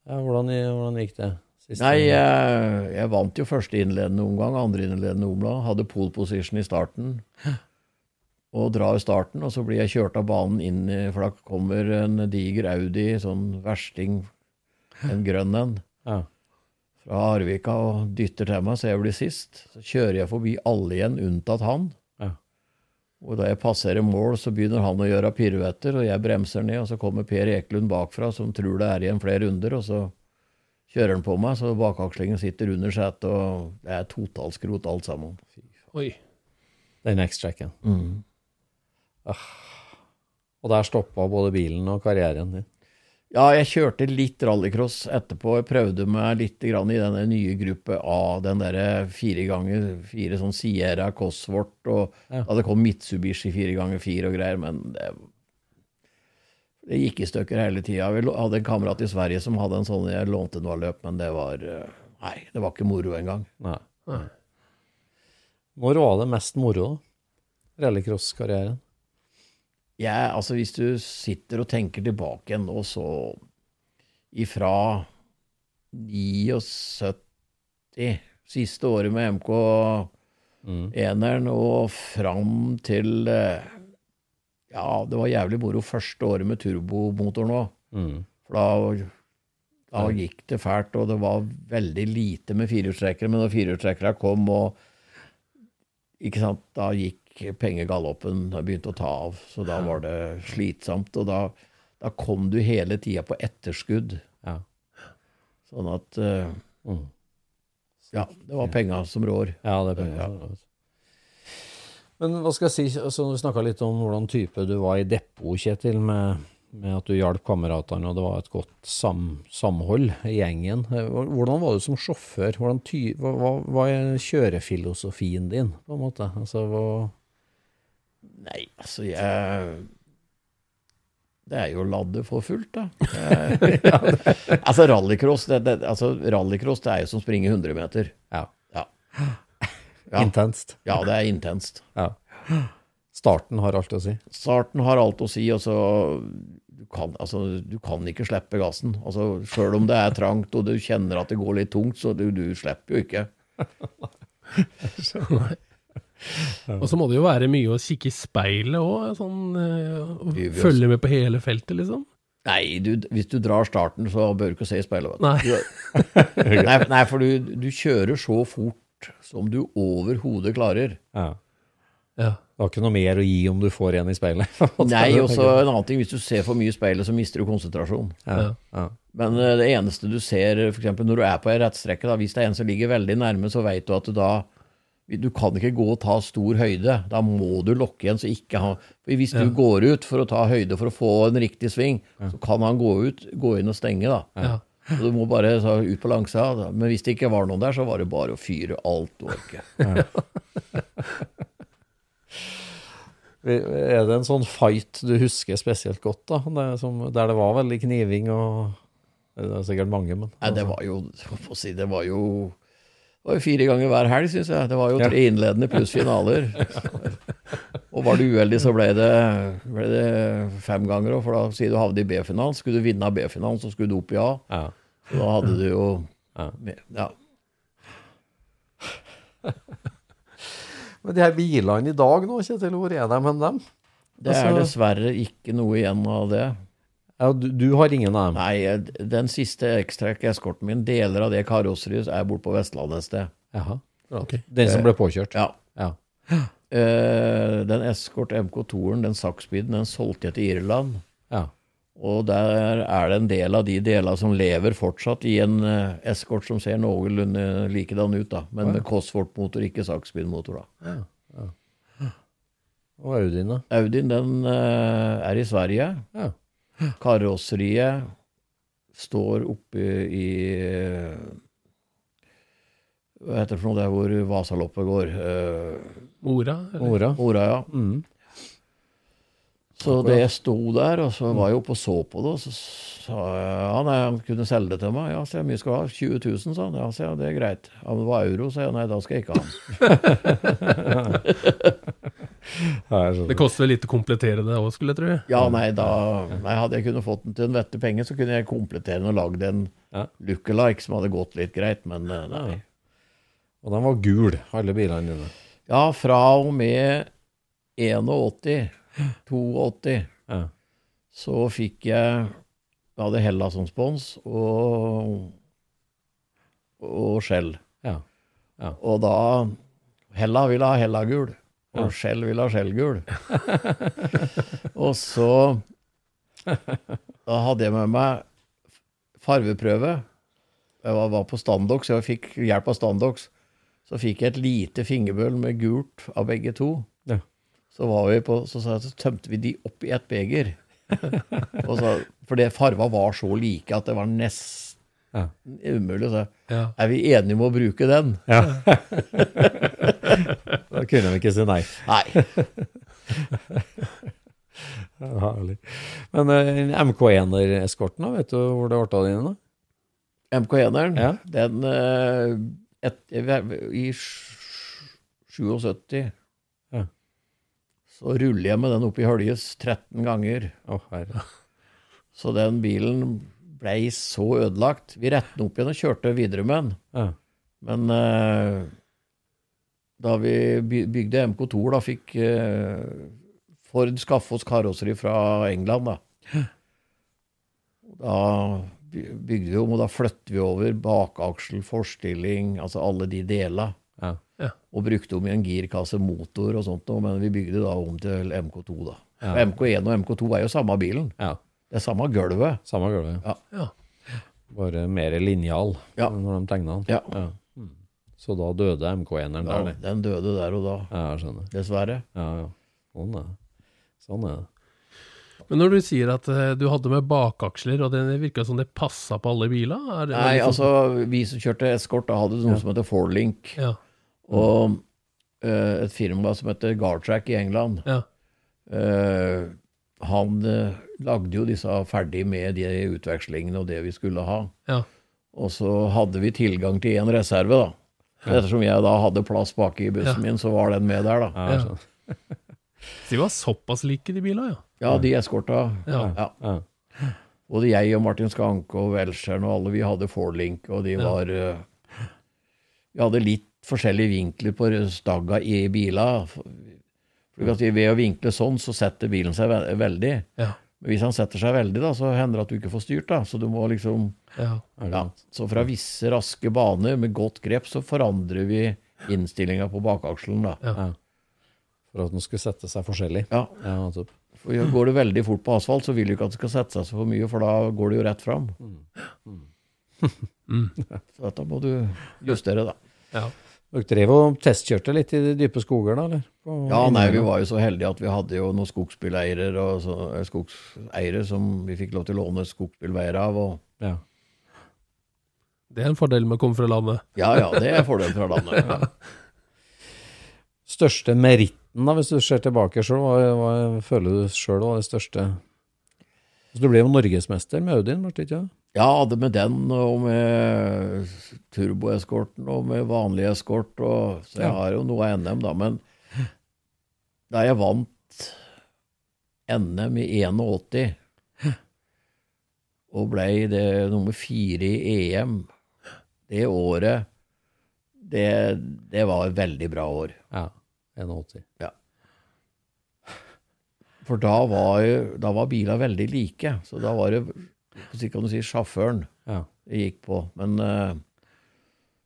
Ja, hvordan, hvordan gikk det? Siste- Nei, jeg, jeg vant jo første innledende omgang, andre innledende omgang. Hadde pole position i starten. Og drar starten, og så blir jeg kjørt av banen inn i For da kommer en diger Audi, sånn versting, en grønn en, Ja. fra Arvika og dytter til meg, så jeg blir sist. Så kjører jeg forbi alle igjen, unntatt han. Ja. Og da jeg passerer mål, så begynner han å gjøre piruetter, og jeg bremser ned, og så kommer Per Ekelund bakfra, som tror det er igjen flere runder, og så kjører den på meg, så bakakslingen sitter under setet, og det er totalskrot alt sammen. Oi. Den X-tracken. Og der stoppa både bilen og karrieren din. Ja, jeg kjørte litt rallycross etterpå. Jeg prøvde meg litt grann i denne nye gruppe A, den derre fire ganger fire sånn Sierra Cosworth, og Ja. da det kom Mitsubishi fire ganger fire og greier, men det, det gikk i stykker hele tida. Vi hadde en kamerat i Sverige som hadde en sånn jeg lånte noe løp, men det var eh, Nei, det var ikke moro engang. Nei. Når var det mest moro, da? Rallycross-karrieren? Ja, altså hvis du sitter og tenker tilbake igjen nå, så ifra 79, siste året med MK eneren, og fram til eh, Ja, det var jævlig moro første året med turbomotor nå. Mm. For da, da gikk det fælt, og det var veldig lite med firehjulstrekkere. Men når firehjulstrekkerne kom, og ikke sant, da gikk pengegaloppen da begynte å ta av. Så da var det slitsomt. Og da, da kom du hele tida på etterskudd. Ja. Sånn at uh, Mm. Ja, det var penga som rår. Ja, det er penger. Ja. Men hva skal jeg si, altså, du snakka litt om hvordan type du var i depot, Kjetil, med, med at du hjalp kameratene, og det var et godt sam, samhold i gjengen. Hvordan var du som sjåfør? Hvordan ty, hva, er kjørefilosofien din, på en måte? Altså, hva Nei, altså jeg Det er jo å ladde for fullt, da. Altså rallycross det, det, altså, rallycross det er jo som å springe 100 meter. Ja. Ja. Ja. Intenst. Ja, det er intenst. Ja. Starten har alt å si. Starten har alt å si, Altså, du kan, altså, du kan ikke slippe gassen. Altså, Sjøl om det er trangt og du kjenner at det går litt tungt, så du, du slipper jo ikke. Og så må det jo være mye å kikke i speilet òg, sånn eh, og følge med på hele feltet, liksom. Nei, du, hvis du drar starten, så bør du ikke se i speilet. Nei. Nei, nei, for du, du kjører så fort som du overhodet klarer. Ja. Ja. Det har ikke noe mer å gi om du får en i speilet. Nei, og så en annen ting, hvis du ser for mye i speilet, så mister du konsentrasjon. Ja. Ja. Men eh, det eneste du ser, f.eks. når du er på ei rettstrekke, da, hvis det er en som ligger veldig nærme, så veit du at du da Du kan ikke gå og ta stor høyde. Da må du lokke igjen, så ikke han, Hvis du går ut for å ta høyde for å få en riktig sving, så kan han gå ut, gå inn og stenge, da. Ja. Så du må bare så, ut på langsida. Men hvis det ikke var noen der, så var det bare å fyre alt du orker. Er det en sånn fight du husker spesielt godt, da? Det som, der det var veldig kniving og Det er sikkert mange, men Nei, det var jo si, Det var jo var jo fire ganger hver helg, syns jeg. Det var jo tre innledende pluss finaler. Og var du uheldig, så ble det, ble det fem ganger òg. For da sier du havnet i B-finalen. Skulle du vinne B-finalen, så skulle du opp i A. Ja. Så da hadde du jo Ja. Ja. Men de her bilene i dag nå, Kjetil, hvor er de hen, dem? Det er Altså- dessverre ikke noe igjen av det. Ja, du, du har ingen av dem? Nei, den siste X-Track-eskorten min, deler av det karosseriet, er borte på Vestlandet et sted. Jaha. Ok. Den som ble påkjørt? Ja. Ja. Uh, den Escort MK2-en, den Saksbiden, den solgte jeg til Irland. ja. Og der er det en del av de delene som lever fortsatt i en uh, Escort som ser noenlunde likedan ut, da. Men med Cosworth-motor, ikke Saksbid-motor, da. Ja. Og Audien, da? Audien, den uh, er i Sverige. Ja. Karosseriet står oppe i eh, Hva heter det for noe der hvor Vasaloppet går? Ora? Mora? eller? Mora, ja. Mm. Så det sto der, og så var jeg oppe og så på det, og så jeg ja, nei, han kunne selge det til meg. Ja, så jeg, mye skal du ha? 20 000, sa han. Ja, så jeg, det er greit. Ja, men det var euro, sa jeg. Nei, da skal jeg ikke ha den. Det koster vel litt å komplettere det òg, skulle jeg tro. Ja, nei, da nei, Hadde jeg kunnet fått den til en vette penge, så kunne jeg komplettere den og lagd en Ja. lookalike som hadde gått litt greit, men eh, nei. Og den var gul, alle bilene dine. Ja, fra og med 81, 82, Ja. så fikk jeg Jeg hadde Hella som spons, og, og Shell. Ja. Ja. Og da Hella ville ha Hella-gul, og Shell ville ha Shell-gul. og så Da hadde jeg med meg farveprøve. Jeg var, var på Standox, jeg fikk hjelp av Standox. Så fikk jeg et lite fingerbøl med gult av begge to. Ja. Så, var vi på, så, så tømte vi de opp i et beger. og så, for det farva var så like at det var nesten Ja. umulig. Så Ja. er vi enige om å bruke den? Ja. da kunne vi ikke si nei. Nei. Herlig. Men uh, MK1-eskorten, vet du hvor det ble av dine? da? MK1-eren, Ja. den uh, et, I 77 Ja. så ruller jeg med den opp i Høljes 13 ganger. Å, herre. Så den bilen blei så ødelagt. Vi rettet den opp igjen og kjørte videre med den. Ja. Men eh, da vi bygde MK2, da fikk eh, Ford skaffe oss karosseri fra England, da. Da bygde vi om, og da flyttet vi over bakaksel, forstilling, altså alle de delene. Ja. Og brukte om i en girkasse, motor og sånt men vi bygde da om til MK2, da. Ja. MK1 og MK2 er jo samme bilen. ja. Det er samme gulvet. Samme gulvet. Ja. Ja. Bare mer linjal Ja. når de tegna den. Ja. ja. Så da døde MK1-eren Ja, der, det. den døde der og da, Ja, jeg skjønner. dessverre. Ja, ja. Sånn er det. Sånn er det. Men når du sier at eh, du hadde med bakaksler, og det virka som det passa på alle biler? Er det, Nei, liksom- altså, vi som kjørte eskort, da hadde noe som heter Forlink. Ja. Og eh, et firma som heter Gartrack i England. Ja. eh, han eh, lagde jo disse ferdig med de utvekslingene og det vi skulle ha. Ja. Og så hadde vi tilgang til en reserve, da. Ettersom jeg da hadde plass bak i bussen Ja. min, så var den med der, da. Ja, Ja. Så de var såpass like, de bilene, ja. Ja, de eskorta. Ja. Ja. Ja. Både jeg og Martin Skanke og Welchern og alle, vi hadde Forlink, og de var eh, Vi hadde litt forskjellige vinkler på stagga i bila. For ved å vinkle sånn, så setter bilen seg ve veldig. Ja. Men hvis han setter seg veldig, da, så hender det at du ikke får styrt, da. Så du må liksom ja. ja. Så fra visse raske baner med godt grep, så forandrer vi innstillinga på bakakselen, da. Ja. For at den skulle sette seg forskjellig. Ja. For går du veldig fort på asfalt, så vil du ikke at det skal sette seg så for mye, for da går det jo rett fram. Så dette må du justere, da. ja. Dere drev og testkjørte litt i de dype skoger, da? eller? På- Ja, nei, vi var jo så heldige at vi hadde jo noen skogsbileiere og så, eh, skogseiere som vi fikk lov til å låne skogsbilveier av. Og, Ja. Det er en fordel med å komme fra landet. ja ja, det er en fordel fra landet. Ja. Største meritten, da, hvis du ser tilbake sjøl, hva, hva føler du sjøl var det største Så Du ble jo norgesmester med Audien, ble du ikke? Ja, det med den og med turboeskorten og med vanlig eskort. Og, så jeg Ja. har jo noe av NM, da. Men da jeg vant NM i 81 og ble det nummer fire i EM det året, det, det var et veldig bra år. Ja. 81. For da var, da var bilene veldig like. Så da var det så kan du si, sjåføren Ja. gikk på. Men uh,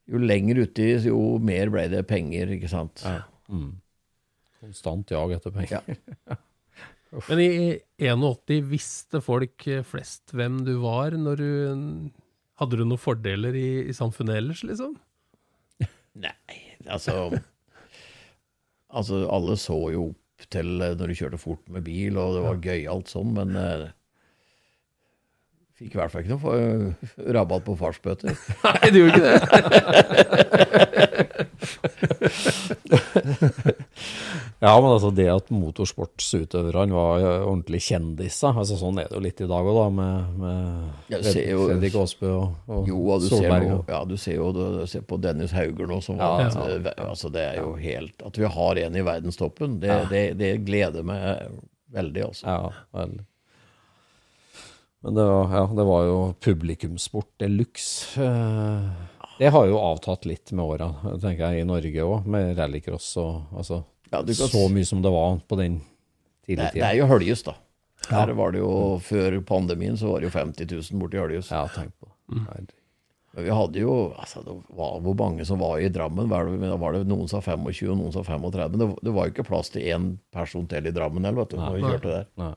jo lenger uti, jo mer ble det penger, ikke sant. ja. Mm. Konstant jag etter penger. Ja. Men i 81 visste folk flest hvem du var når du Hadde du noen fordeler i, i samfunnet ellers, liksom? Nei, altså Altså, alle så jo opp til eh, når du kjørte fort med bil, og det var gøyalt sånn, men eh, Fikk i hvert fall ikke noe rabatt på fartsbøter. Nei, du gjorde ikke det. Ja, men altså det at motorsportsutøverne var jo ordentlig kjendiser, altså sånn er det jo litt i dag òg, da, med, med Jeg jo- Fredrik Aasbø og, og Jo, ja, du ser, Solberg. jo, ja, du ser jo du ser på Dennis Hauger nå, som Ja, ja. eh, altså Det er jo helt At vi har en i verdenstoppen, det, det, det gleder meg veldig, altså. Ja, veldig. Men det var, ja, det var jo publikumssport de luxe. Eh, Det har jo avtatt litt med åra, tenker jeg, i Norge òg, med rallycross og altså Ja, du kan Så mye som det var på den tidlige tida. det det, er jo Høljes, da. Her var det jo, Før pandemien så var det jo 50 000 borti Høljes. Ja, tenk på det. Herregud. Men vi hadde jo altså, det var, Hvor mange som var i Drammen? Var det, da var det Noen sa 25, og noen sa 35. Men det, det var jo ikke plass til én person til i Drammen heller, vet du, når vi kjørte der. Nei.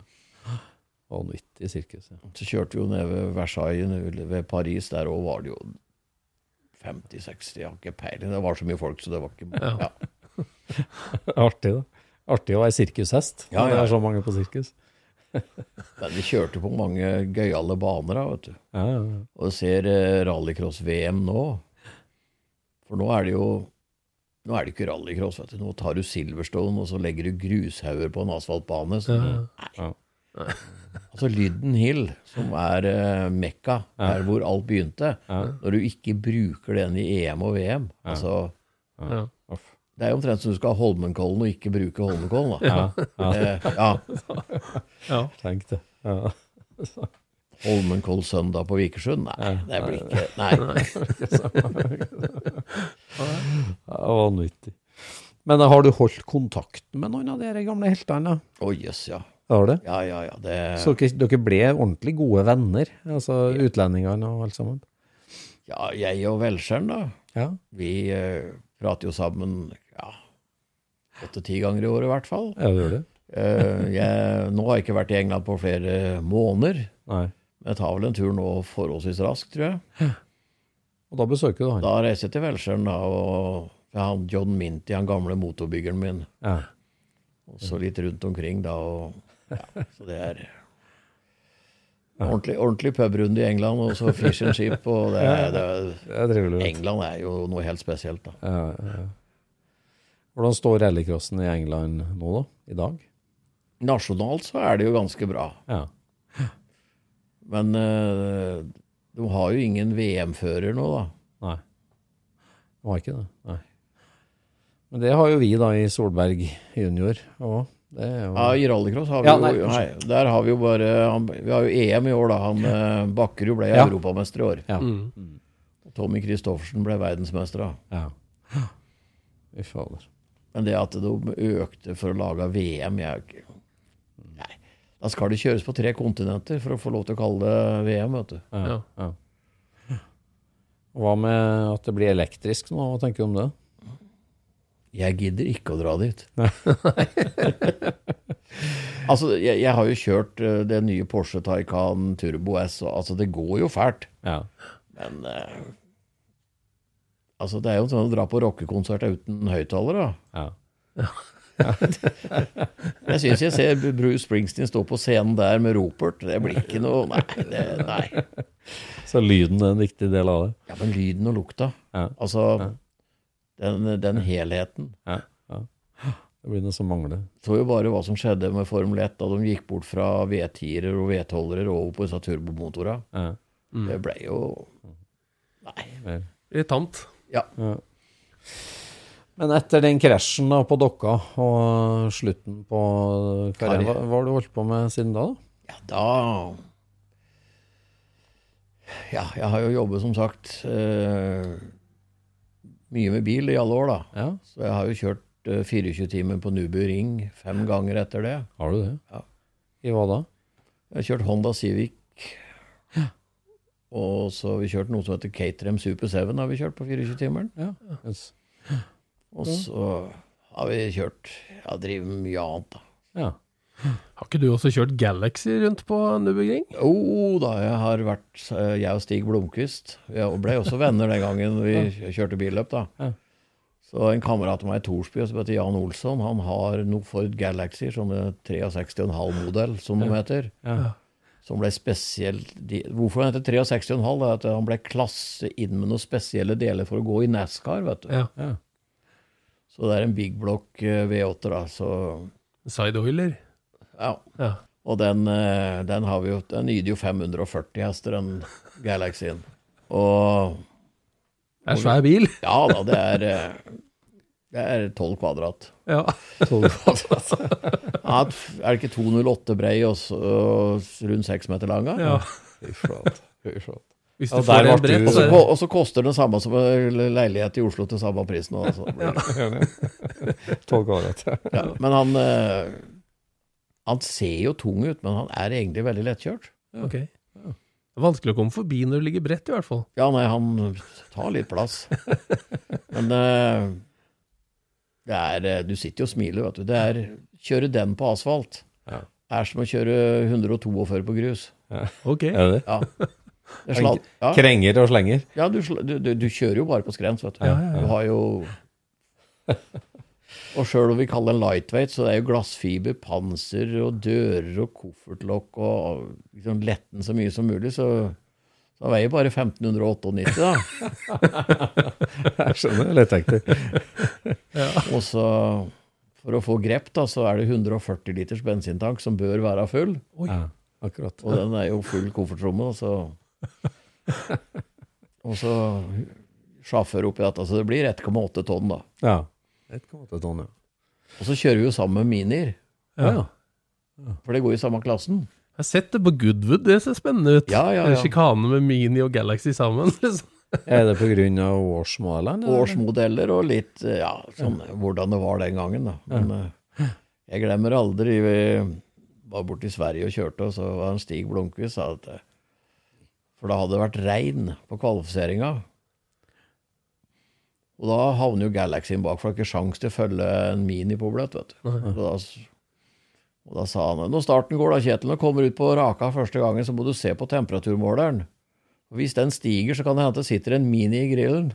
Vanvittig sirkus. Ja. Så kjørte vi jo ned ved Versailles, ved Paris. Der òg var det jo 50-60, jeg har ikke peiling. Det var så mye folk, så det var ikke Ja. ja. Artig, da. Artig å være sirkushest. Ja, når Det er så mange på sirkus. Men vi kjørte på mange gøyale baner, da, vet du. Ja, ja, ja. Og ser eh, rallycross-VM nå. For nå er det jo Nå er det ikke rallycross, vet du. Nå tar du Silverstone, og så legger du grushauger på en asfaltbane. Så, Ja. Nei. Altså Lyden Hill, som er uh, Mekka, der hvor alt begynte. Når du ikke bruker den i EM og VM altså, Ja. Det er jo omtrent som du skal ha Holmenkollen og ikke bruke Holmenkollen. Da. Eh, ja. Ja. Tenk det. Ja. Holmenkoll søndag på Vikersund? Nei, det blir ikke Nei. Vanvittig. Men eh, har du holdt kontakten med noen av de gamle heltene? Å jøss, ja. Har du? Ja, ja, ja. Det, Så dere, ble ordentlig gode venner, altså utlendingene og alt sammen? ja, jeg og Velskjern, da. Ja. Vi uh, prater jo sammen ja, åtte-ti ganger i året i hvert fall. Ja, det gjør det? uh, jeg, nå har jeg ikke vært i England på flere måneder. Nei. Men jeg tar vel en tur nå forholdsvis raskt, tror jeg. Og da besøker du han? Da reiser jeg til Velskjern, da, og han John Minty, han gamle motorbyggeren min. Ja. Og så litt rundt omkring, da, og ja, så det er Ordentlig, ordentlig pubrunde i England, og så fish and chip. Og det, er- det, er-. England er jo noe helt spesielt, da. Ja, ja. Hvordan står rallycrossen i England nå, da? I dag? Nasjonalt så er det jo ganske bra. Ja. Men uh, de har jo ingen VM-fører nå, da. Nei. De har ikke det. Nei. Men det har jo vi da i Solberg junior òg. Det er jo Ja, I rallycross har vi Ja, jo nei, nei, Der har vi jo bare han, Vi har jo EM i år, da. Han eh, Bakkerud ble Ja. europamester i år. Ja. Mm. Tommy Christoffersen ble verdensmester, da. Ja. Fy fader. Men det at de økte for å lage VM jeg, Nei. Da skal det kjøres på tre kontinenter for å få lov til å kalle det VM, vet du. Ja. Ja. ja. Hva med at det blir elektrisk nå? Hva tenker du om det? Jeg gidder ikke å dra dit. altså, jeg, jeg har jo kjørt uh, det nye Porsche Taycan Turbo S, og altså, det går jo fælt. Ja. Men uh, Altså, det er jo sånn å dra på rockekonsert uten høyttaler, da. ja. Jeg syns jeg ser Bruce Springsteen stå på scenen der med Ropert. Det blir ikke noe Nei. Det, nei. Så lyden er en viktig del av det. Ja, men lyden og lukta. Ja. Altså, den, den helheten. Ja. ja. Det blir noe som mangler. Så jo bare hva som skjedde med Formel 1 da de gikk bort fra V10-er og V12-ere over på disse turbomotorene. Ja. Det ble jo Nei. Irritant. Ja. Ja. Men etter den krasjen da på Dokka og slutten på karrieren, hva, hva har du holdt på med siden da? da? Ja, da Ja, jeg har jo jobbet, som sagt, eh, mye med bil i alle år, da. Ja, Så jeg har jo kjørt eh, 24 timer på Nubu Ring fem ganger etter det. har du det? Ja. I hva da? Jeg har kjørt Honda Civic. Ja. Og så har vi kjørt noe som heter Caterham Super 7, har vi kjørt på 24-timeren. Ja. Yes. Og så har vi kjørt Jeg driver med mye annet, da. ja. Har ikke du også kjørt Galaxy rundt på Nürburgring? Jo da, jeg har vært eh, Jeg og Stig Blomkvist. Vi ble også venner den gangen vi kjørte billøp, da. Så en kamerat av meg i Torsby som heter Jan Olsson, han har noe Ford Galaxy, sånne 63,5-modell, som de heter. Ja. Som ble spesielt Hvorfor han heter 63,5? Det er at han ble klasse inn med noen spesielle deler for å gå i NASCAR, vet du. Ja. Ja. Så det er en big block eh, V8, da. Så Side oiler. Ja. Ja. Og den, eh, den har vi jo Den yter jo 540 hester, den Galaxyen. Og Det er svær bil. ja da, det er eh, Det er 12 kvadrat. Ja. Ja, er det ikke 208 brei og, og rundt 6 meter lang? ja. Fy flate. Hvis du ja, får en brett, så er det og så koster den samme som leilighet i Oslo til samme pris nå. Altså. Tolv kvadrat. Ja, men han eh, Han ser jo tung ut, men han er egentlig veldig lettkjørt. Ok. Det er vanskelig å komme forbi når du ligger bredt, i hvert fall. Ja, nei, han tar litt plass. Men uh, det er eh, Du sitter jo og smiler, vet du. Det er Kjøre den på asfalt Ja. er som å kjøre 142 på grus. Ok. Er det? Ja. Det er ja. Krenger og slenger. Ja, du, du, du, du kjører jo bare på skrens, vet du. Ja, ja, ja. Du har jo Og sjøl om vi kaller den lightweight, så det er jo glassfiber, panser og dører og koffertlokk og liksom letten så mye som mulig, så så den veier bare 1598, da. Jeg skjønner, lettvekter. Og så, for å få grep, da, så er det 140 liters bensintank som bør være full. Ja, akkurat. Og den er jo full koffertromme, og så Og så sjåfør oppi dette, så det blir 1,8 tonn, da. Ja. 1,8 tonn, ja. Og så kjører vi jo sammen med Minier, Ja. for det går i samme klassen. Jeg har sett det på Goodwood, det ser spennende ut. Ja, ja, En ja. Sjikane med Mini og Galaxy sammen. liksom. Er det av årsmåleren? Årsmodeller og litt eh, ja, sånn hvordan det var den gangen, da. Men ja. jeg glemmer aldri Vi var borte i Sverige og kjørte, og så var en Stig Blomkvist sa at eh, For da hadde det vært regn på kvalifiseringa. Og da havner jo Galaxyen bak, for det er ikke sjans til å følge en Mini på bløtt, vet du. Og da, og da sa han når starten går da, Kjetil, når du kommer ut på raka første gangen, så må du se på temperaturmåleren. Og hvis den stiger, så kan det hende det sitter en Mini i grillen.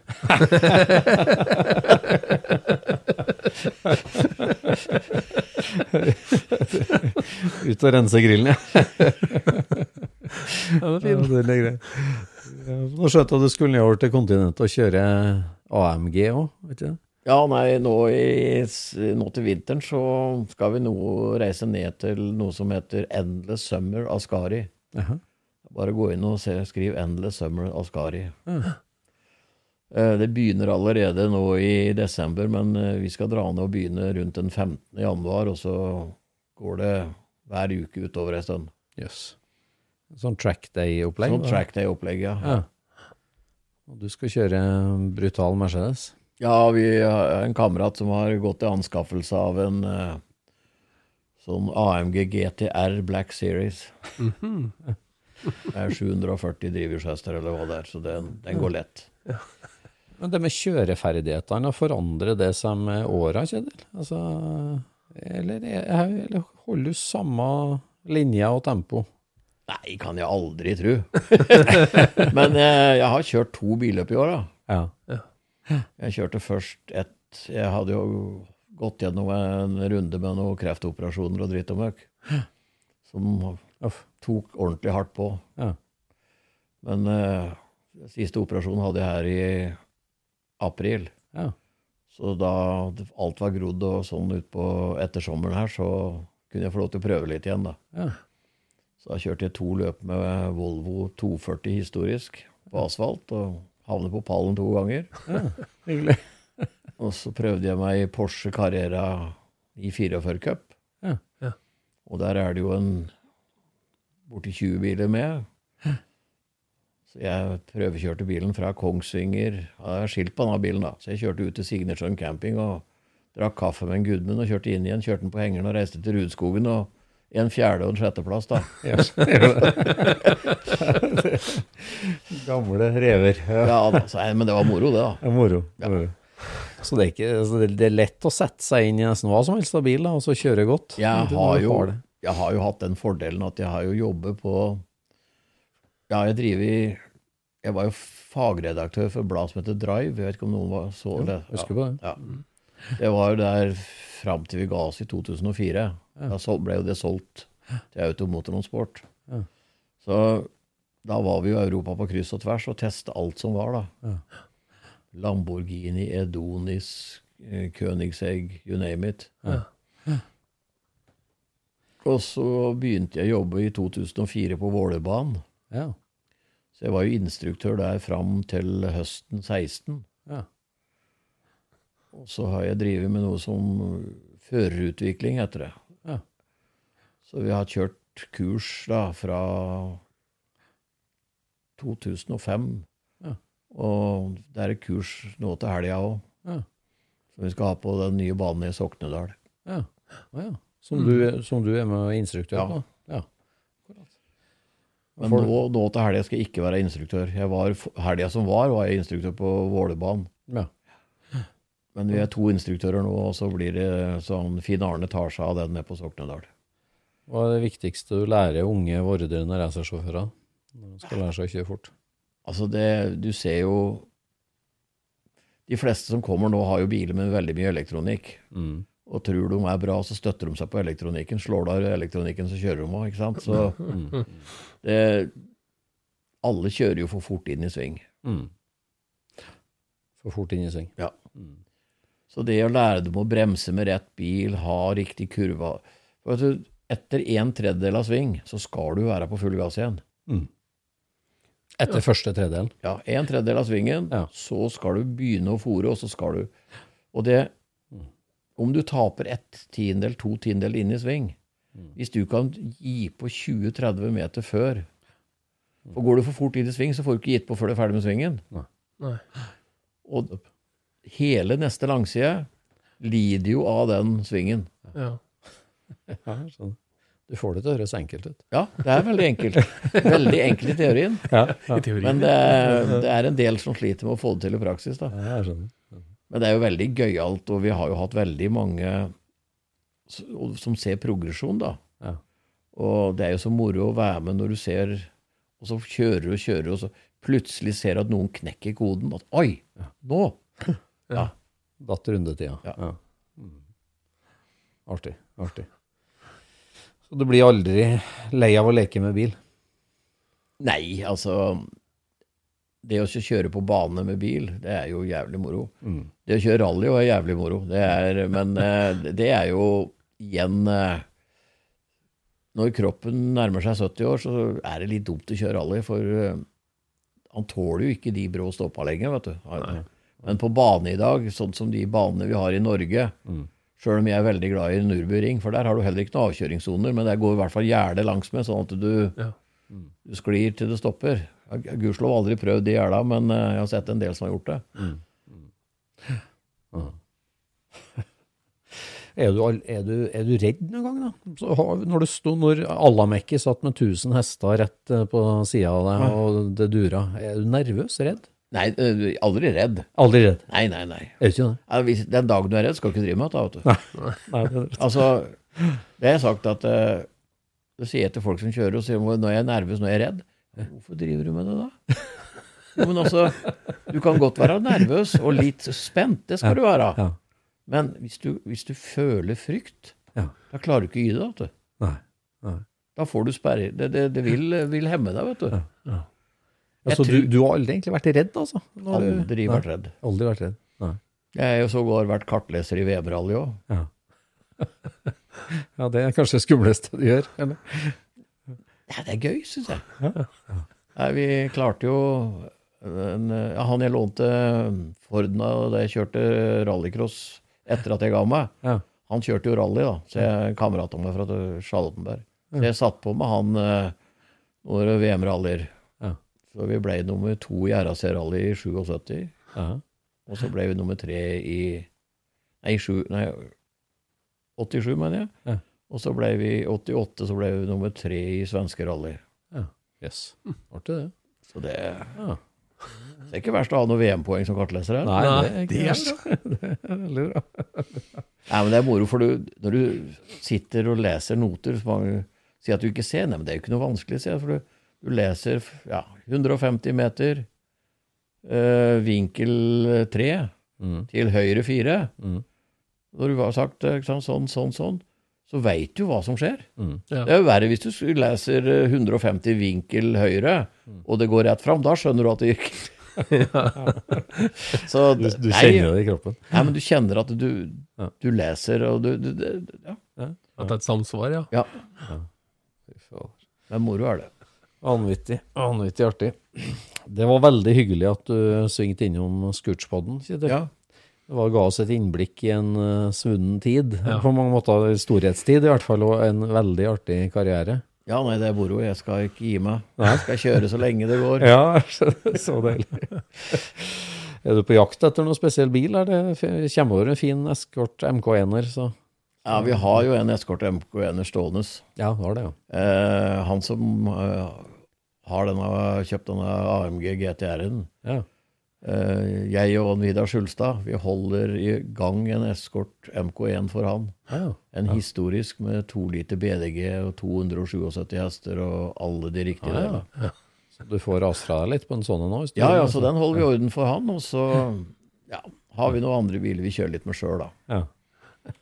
Ut og rense grillen, ja. Ja, det er ja fint. er. Ja, Nå skjønte jeg at du skulle nedover til kontinentet og kjøre AMG òg, vet du? Ja, nei, nå, i, nå til vinteren så skal vi nå reise ned til noe som heter Endless Summer Askari. Jaha. Bare gå inn og se, skriv Endless Summer Askari. Eh, Det begynner allerede nå i desember, men eh, vi skal dra ned og begynne rundt den 15. januar, og så går det hver uke utover en stund. Jøss. Sånn track day-opplegg? Sånn track day-opplegg, ja. Ja. Og du skal kjøre brutal Mercedes? Ja, vi har en kamerat som har gått til anskaffelse av en eh, sånn AMG GTR Black Series. Det er 740 drivhjulshester eller hva det er, så den, den går lett. Men det med kjøreferdighetene, forandrer det seg med åra, Kjedel? Altså, eller, er- eller holder du samme linje og tempo? Nei, kan jeg aldri tro. Men eh, jeg har kjørt to billøp i år, da. Ja. Jeg kjørte først ett Jeg hadde jo gått gjennom en runde med noen kreftoperasjoner og dritt og møkk. Som tok ordentlig hardt på. Ja. Men eh, siste operasjonen hadde jeg her i april. Ja. Så da alt var grodd og sånn utpå ettersommeren her, så kunne jeg få lov til å prøve litt igjen, da. Ja. Da kjørte jeg to løp med Volvo 240 historisk på asfalt, og havnet på pallen to ganger. Hyggelig. Og så prøvde jeg meg i Porsche Carrera i 44 Cup. Ja. Ja. Og der er det jo en borti 20 biler med. Så jeg prøvekjørte bilen fra Kongsvinger. Ja, Jeg har skilt på denne bilen, da. Så jeg kjørte ut til Signersjøen camping og drakk kaffe med en Gudmund og kjørte inn igjen. Kjørte den på hengeren og reiste til Rudskogen. og en fjerde- og en sjetteplass, da. Yes. Gamle rever. Ja. Ja, da, så, men det var moro, det, da. Det moro. Er moro. Så det er, ikke, altså det- det er lett å sette seg inn i nesten hva som helst av bil, da, og så kjøre godt. Jeg har, jo, jeg har jo hatt den fordelen at jeg har jo jobbet på Ja, jeg driver i Jeg var jo fagredaktør for et blad som heter Drive. Jeg vet ikke om noen var, så det? husker på det. Ja. Det var jo der fram til vi ga oss i 2004. Da ble jo det solgt til Automotor Sport. Ja. Så da var vi jo i Europa på kryss og tvers og testa alt som var, da. Ja. Lamborghini, Edonis, eh, Königsegg, you name it. Ja. Og så begynte jeg å jobbe i 2004 på Vålerbanen. Ja. Så jeg var jo instruktør der fram til høsten 16. Og så har jeg drevet med noe som førerutvikling, heter det. Ja. Så vi har kjørt kurs da fra 2005. Ja. Og det er et kurs nå til helga òg, Ja. som vi skal ha på den nye banen i Soknedal. Ja. Ja. Som, du, som du er med instruktør på? Ja. Men nå, nå til helga skal jeg ikke være instruktør. Jeg var, Helga som var, var jeg instruktør på Vålerbanen. Ja. Men vi er to instruktører nå, og så blir det sånn Finn Arne tar seg av den nede på Soknedal. Hva er det viktigste du lærer unge vordrende racersjåfører når de skal lære seg å kjøre fort? Altså det, du ser jo De fleste som kommer nå, har jo biler med veldig mye elektronikk. Mm. Og tror de er bra, så støtter de seg på elektronikken. Slår de av elektronikken, så kjører de òg, ikke sant. Så Mm. det Alle kjører jo for fort inn i sving. Mm. For fort inn i sving. Ja. Mm. Så det å lære dem å bremse med rett bil, ha riktig kurve For vet du, Etter en tredjedel av sving, så skal du være på full gass igjen. Mm. Etter første tredjedel. Ja, En tredjedel av svingen, Ja. så skal du begynne å fòre, og så skal du Og det Om du taper ett tiendedel, to tiendedel inn i sving Hvis du kan gi på 20-30 meter før For går du for fort inn i sving, så får du ikke gitt på før du er ferdig med svingen. Nei. Og hele neste langside lider jo av den svingen. Ja. Ja, sånn. Du får det til å høres enkelt ut. Ja, det er veldig enkelt. Veldig enkelt i teorien. Ja, I teorien. Men det er, det er en del som sliter med å få det til i praksis. da. jeg skjønner. Men det er jo veldig gøyalt, og vi har jo hatt veldig mange som ser progresjon, da. Ja. Og det er jo så moro å være med når du ser Og så kjører du og kjører, og så plutselig ser du at noen knekker koden. At oi, nå! Ja. Datt rundetida. Ja. Ja. Mm. Artig. Artig. Så du blir aldri lei av å leke med bil? Nei, altså Det å kjøre på bane med bil, det er jo jævlig moro. Mm. Det å kjøre rally er jævlig moro. Det er, men eh, det er jo igjen eh, Når kroppen nærmer seg 70 år, så er det litt dumt å kjøre rally, for eh, han tåler jo ikke de brå stoppa lenger, vet du. Han- Men på bane i dag, sånn som de banene vi har i Norge Mm. Sjøl om jeg er veldig glad i Nürburgring, for der har du heller ikke noen avkjøringssoner, men der går i hvert fall gjerdet langsmed, sånn at du, Ja. du sklir til det stopper. Gudskjelov aldri prøvd de gjerda, men eh, jeg har sett en del som har gjort det. Er du, er, du, er du redd noen gang, da? Så har, når du når Alamekki satt med 1000 hester rett eh, på sida av deg, og det dura, er du nervøs? Redd? Nei, aldri redd. Aldri redd. Nei, nei, nei. Er ikke det? Ja, hvis, den dagen du er redd, skal du ikke drive med dette, vet du. Nei, det er Altså, det har jeg sagt at Du Det sier jeg til folk som kjører, og sier når jeg er nervøs, når jeg er redd. Hvorfor driver du med det da? Jo, men altså, du kan godt være nervøs og litt spent, det skal du være. Ja. Men hvis du, hvis du føler frykt, Ja. da klarer du ikke å gi det, vet du. Nei. Nei. Da får du sperre. Det, det, det vil, vil hemme deg, vet du. Ja, Jeg så du, tror- du har aldri egentlig vært redd, altså? Når Aldri vært redd. Aldri vært redd. Nei. Jeg har jo sågar vært kartleser i VM-rally òg. Ja. ja, det er kanskje det skumleste du gjør. Eller? Ja, det er gøy, syns jeg. Nei, vi klarte jo en, ja, Han jeg lånte Forden av da jeg kjørte rallycross etter at jeg ga meg, Ja. han kjørte jo rally, da. Så jeg kamerata meg fra Charlottenberg. Så jeg satt på med han eh, noen VM-rallyer. Ja. Så vi ble nummer to i RAC-rally i 77. Ja. Og så ble vi nummer tre i Nei, sju, nei 87, mener jeg. Ja. Og så ble vi i 88 så ble vi nummer tre i svenske rally. Yes. Artig, det. Så det, Ja. det er ikke verst å ha noen VM-poeng som kartleser her. Nei, Nei, det er ikke det er veldig bra. Nei, men det er moro, for du, når du sitter og leser noter så man sier at du ikke ser, nei, men det er jo ikke noe vanskelig å se, for du, du leser ja, 150 meter, øh, vinkel 3 Mm. til høyre 4. Mm. Når du har sagt sant, sånn, sånn, sånn, så veit du hva som skjer. Mm. Ja. Det er jo verre hvis du leser øh, 150 vinkel høyre, og det går rett fram. Da skjønner du at det gikk Så Du, du nei, kjenner det i kroppen. Nei, men du kjenner at du, Ja. du leser, og du, du du Ja. At det er et samsvar, ja. ja. ja. er moro, er det. Vanvittig. Vanvittig artig. Det var veldig hyggelig at du svingte innom Scootspodden, Kjetil. Ja. Det var, ga oss et innblikk i en uh, svunnen tid. Ja. På mange måter storhetstid, i hvert fall, og en veldig artig karriere. ja, nei, det er moro. Jeg skal ikke gi meg. Jeg skal kjøre så lenge det går. Ja, så deilig. Er du på jakt etter noen spesiell bil? Er det kommer over en fin eskort MK1-er, så Ja, vi har jo en eskort MK1 stående. Ja, har det, ja. Eh, han som eh, har denne, kjøpt denne AMG GTR-en, ja. eh, jeg og Vidar Skjulstad, vi holder i gang en eskort MK1 for han. ja. En historisk med to liter BDG og 277 hester og alle de riktige Ah, ja. Så du får rast fra deg litt på en sånn en nå? Ja, ja, så den holder vi i orden for han. Og så ja, har vi noen andre biler vi kjører litt med sjøl, da. Ja.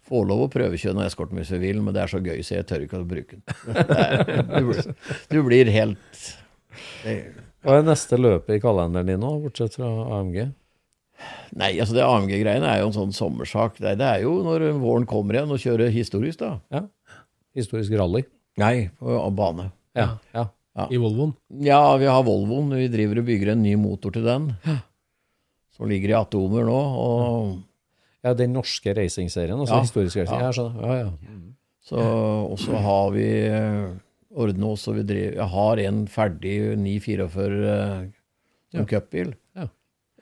Får lov å prøvekjøre noen eskorten hvis vi vil, men det er så gøy, så jeg tør ikke å bruke den. Du blir, helt Hva er neste løpet i kalenderen din nå, bortsett fra AMG? Nei, altså det AMG-greiene er jo en sånn sommersak. Det, det er jo når våren kommer igjen og kjører historisk, da. Ja. Historisk rally? Nei, på bane. Ja. ja. I Volvoen. Ja, vi har Volvoen. Vi driver og bygger en ny motor til den. Som ligger i atomer nå. Og Ja, den norske racingserien, altså Ja. historisk racing. Ja. Ja, jeg skjønner. Ja, ja. så, og så har vi eh, ordnet oss, og vi driver, jeg har en ferdig 944 uh, som Ja. cupbil. Ja.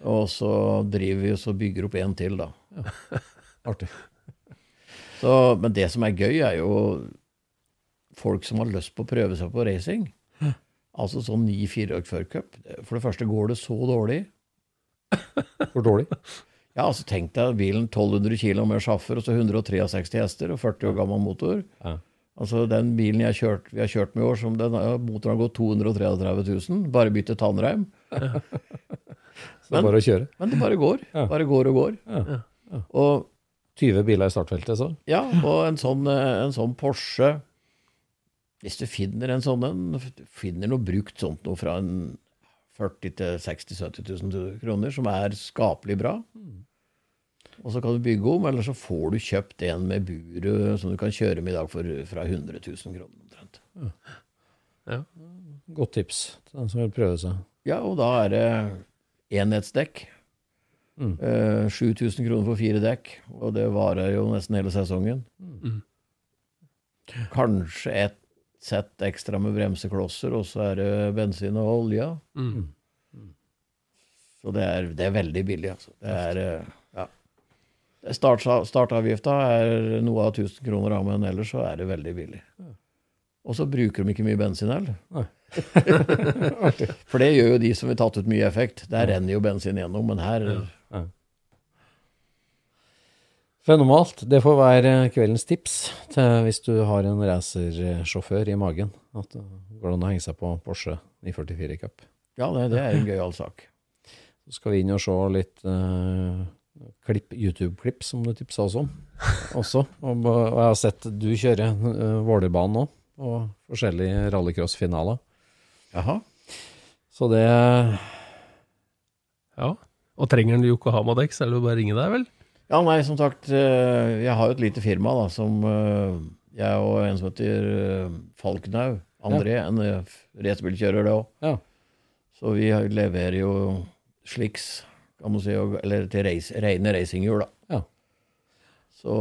Og så driver vi og og bygger opp en til, da. Artig. Så, men det som er gøy, er jo folk som har lyst på å prøve seg på racing. Altså sånn 944 cup. For det første går det så dårlig. For dårlig? Ja, altså Tenk deg bilen 1200 kg med sjaffer og så 163 hester og 40 år gammel motor. Ja. Altså Den bilen jeg kjørt, vi har kjørt med i år, som den, ja, motoren har gått 233 000. Bare bytte tannreim. Så det er bare å kjøre. Men det bare går. Ja. Bare går og går. Ja. Og 20 biler i startfeltet, så. ja, og en sånn, eh, en sånn Porsche Hvis du finner en sånn en, finner noe brukt sånt noe fra en 40 000-60 000-70 000 kroner, som er skapelig bra. Og så kan du bygge om, eller så får du kjøpt en med buret som du kan kjøre med i dag for fra 100 000 kroner omtrent. Godt tips til den som vil prøve seg. Ja, og da er det enhetsdekk. Mm. Eh, 7000 kroner for fire dekk, og det varer jo nesten hele sesongen. Kanskje et sett ekstra med bremseklosser, og så er det bensin og olje. Mm. Så det er, det er veldig billig, altså. Det er, eh, ja. Det er Start, startavgifta er noe av 1000 kroner av, men ellers så er det veldig billig. Og så bruker de ikke mye bensin heller. For det gjør jo de som vil tatt ut mye effekt. Der renner jo bensin gjennom, men her Fenomenalt. Det får være kveldens tips til hvis du har en racersjåfør i magen. At det går an å henge seg på Porsche 944 Cup. Ja, det, det er en gøyal sak. Så skal vi inn og se litt klipp, YouTube-klipp som du tipsa oss om. Også. Og, og jeg har sett du kjøre uh, Vålerbanen nå, og forskjellige rallycross-finaler. Jaha. Så det Ja. Og trenger du Yokohama-dekk, så er det jo bare å ringe deg, vel? Ja, nei, som sagt, eh, jeg har jo et lite firma da, som eh, jeg og en som heter Falknau Falkenhaug, André, en eh, racerbilkjører det òg. Ja. Så vi leverer jo slicks, kan man si, eller til race, rene racinghjul, da. Ja. Så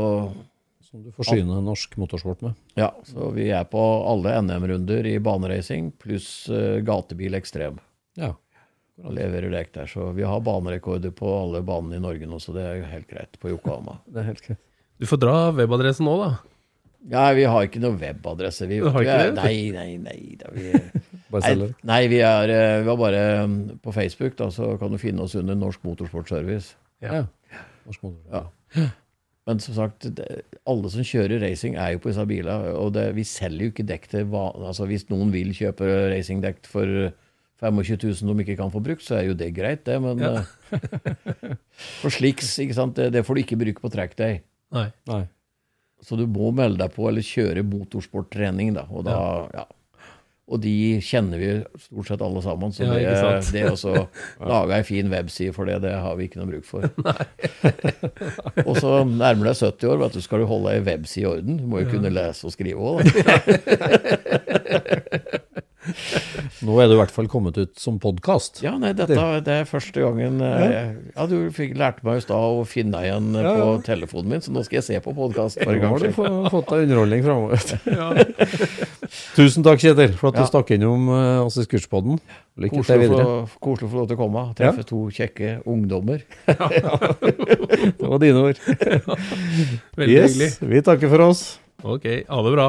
Som du forsyner norsk motorsport med. ja, så vi er på alle NM-runder i baneracing pluss uh, gatebil ekstrem. Ja. Og leverer dekk der. Så vi har banerekorder på alle banene i Norge nå, så det er helt greit på Yokohama. Det er helt greit. Du får dra webadressen nå, da. Nei, vi har ikke noe webadresse. Vi, Du har vi ikke er, det? nei, nei, nei. Da, vi, Bare nei, vi er eh, vi var bare mm, på Facebook, da, så kan du finne oss under Norsk Motorsportservice. Ja. Norsk motorsport. Ja. Men som sagt, det, alle som kjører racing, er jo på disse bilene. Og det, vi selger jo ikke dekk til altså Hvis noen vil kjøpe racingdekk for 25 000 de ikke kan få brukt, så er jo det greit, det. Men Ja. eh, for sliks, ikke sant, det, det får du ikke bruke på track day. Nei. Nei. Så du må melde deg på eller kjøre motorsporttrening, da. Og da, ja. Og de kjenner vi stort sett alle sammen, så Ja, det, sant? det å så lage ei fin webside for det, det har vi ikke noe bruk for. og så nærmer deg 70 år, vet du, skal du holde ei webside i orden. Du må jo kunne lese og skrive òg, Nå er det i hvert fall kommet ut som podkast. Ja, nei, dette det er første gangen eh, Ja, du fikk lærte meg i stad å finne deg igjen ja, Ja, på telefonen min, så nå skal jeg se på podkast Nå har du fått deg underholdning framover. Tusen takk, Kjetil, for at Ja. du stakk innom uh, oss i Skurspodden. Lykke til videre. få- koselig å få lov til å komme. Treffe to kjekke ungdommer. Det var dine ord. Veldig yes, hyggelig. vi takker for oss. Ok, ha det bra.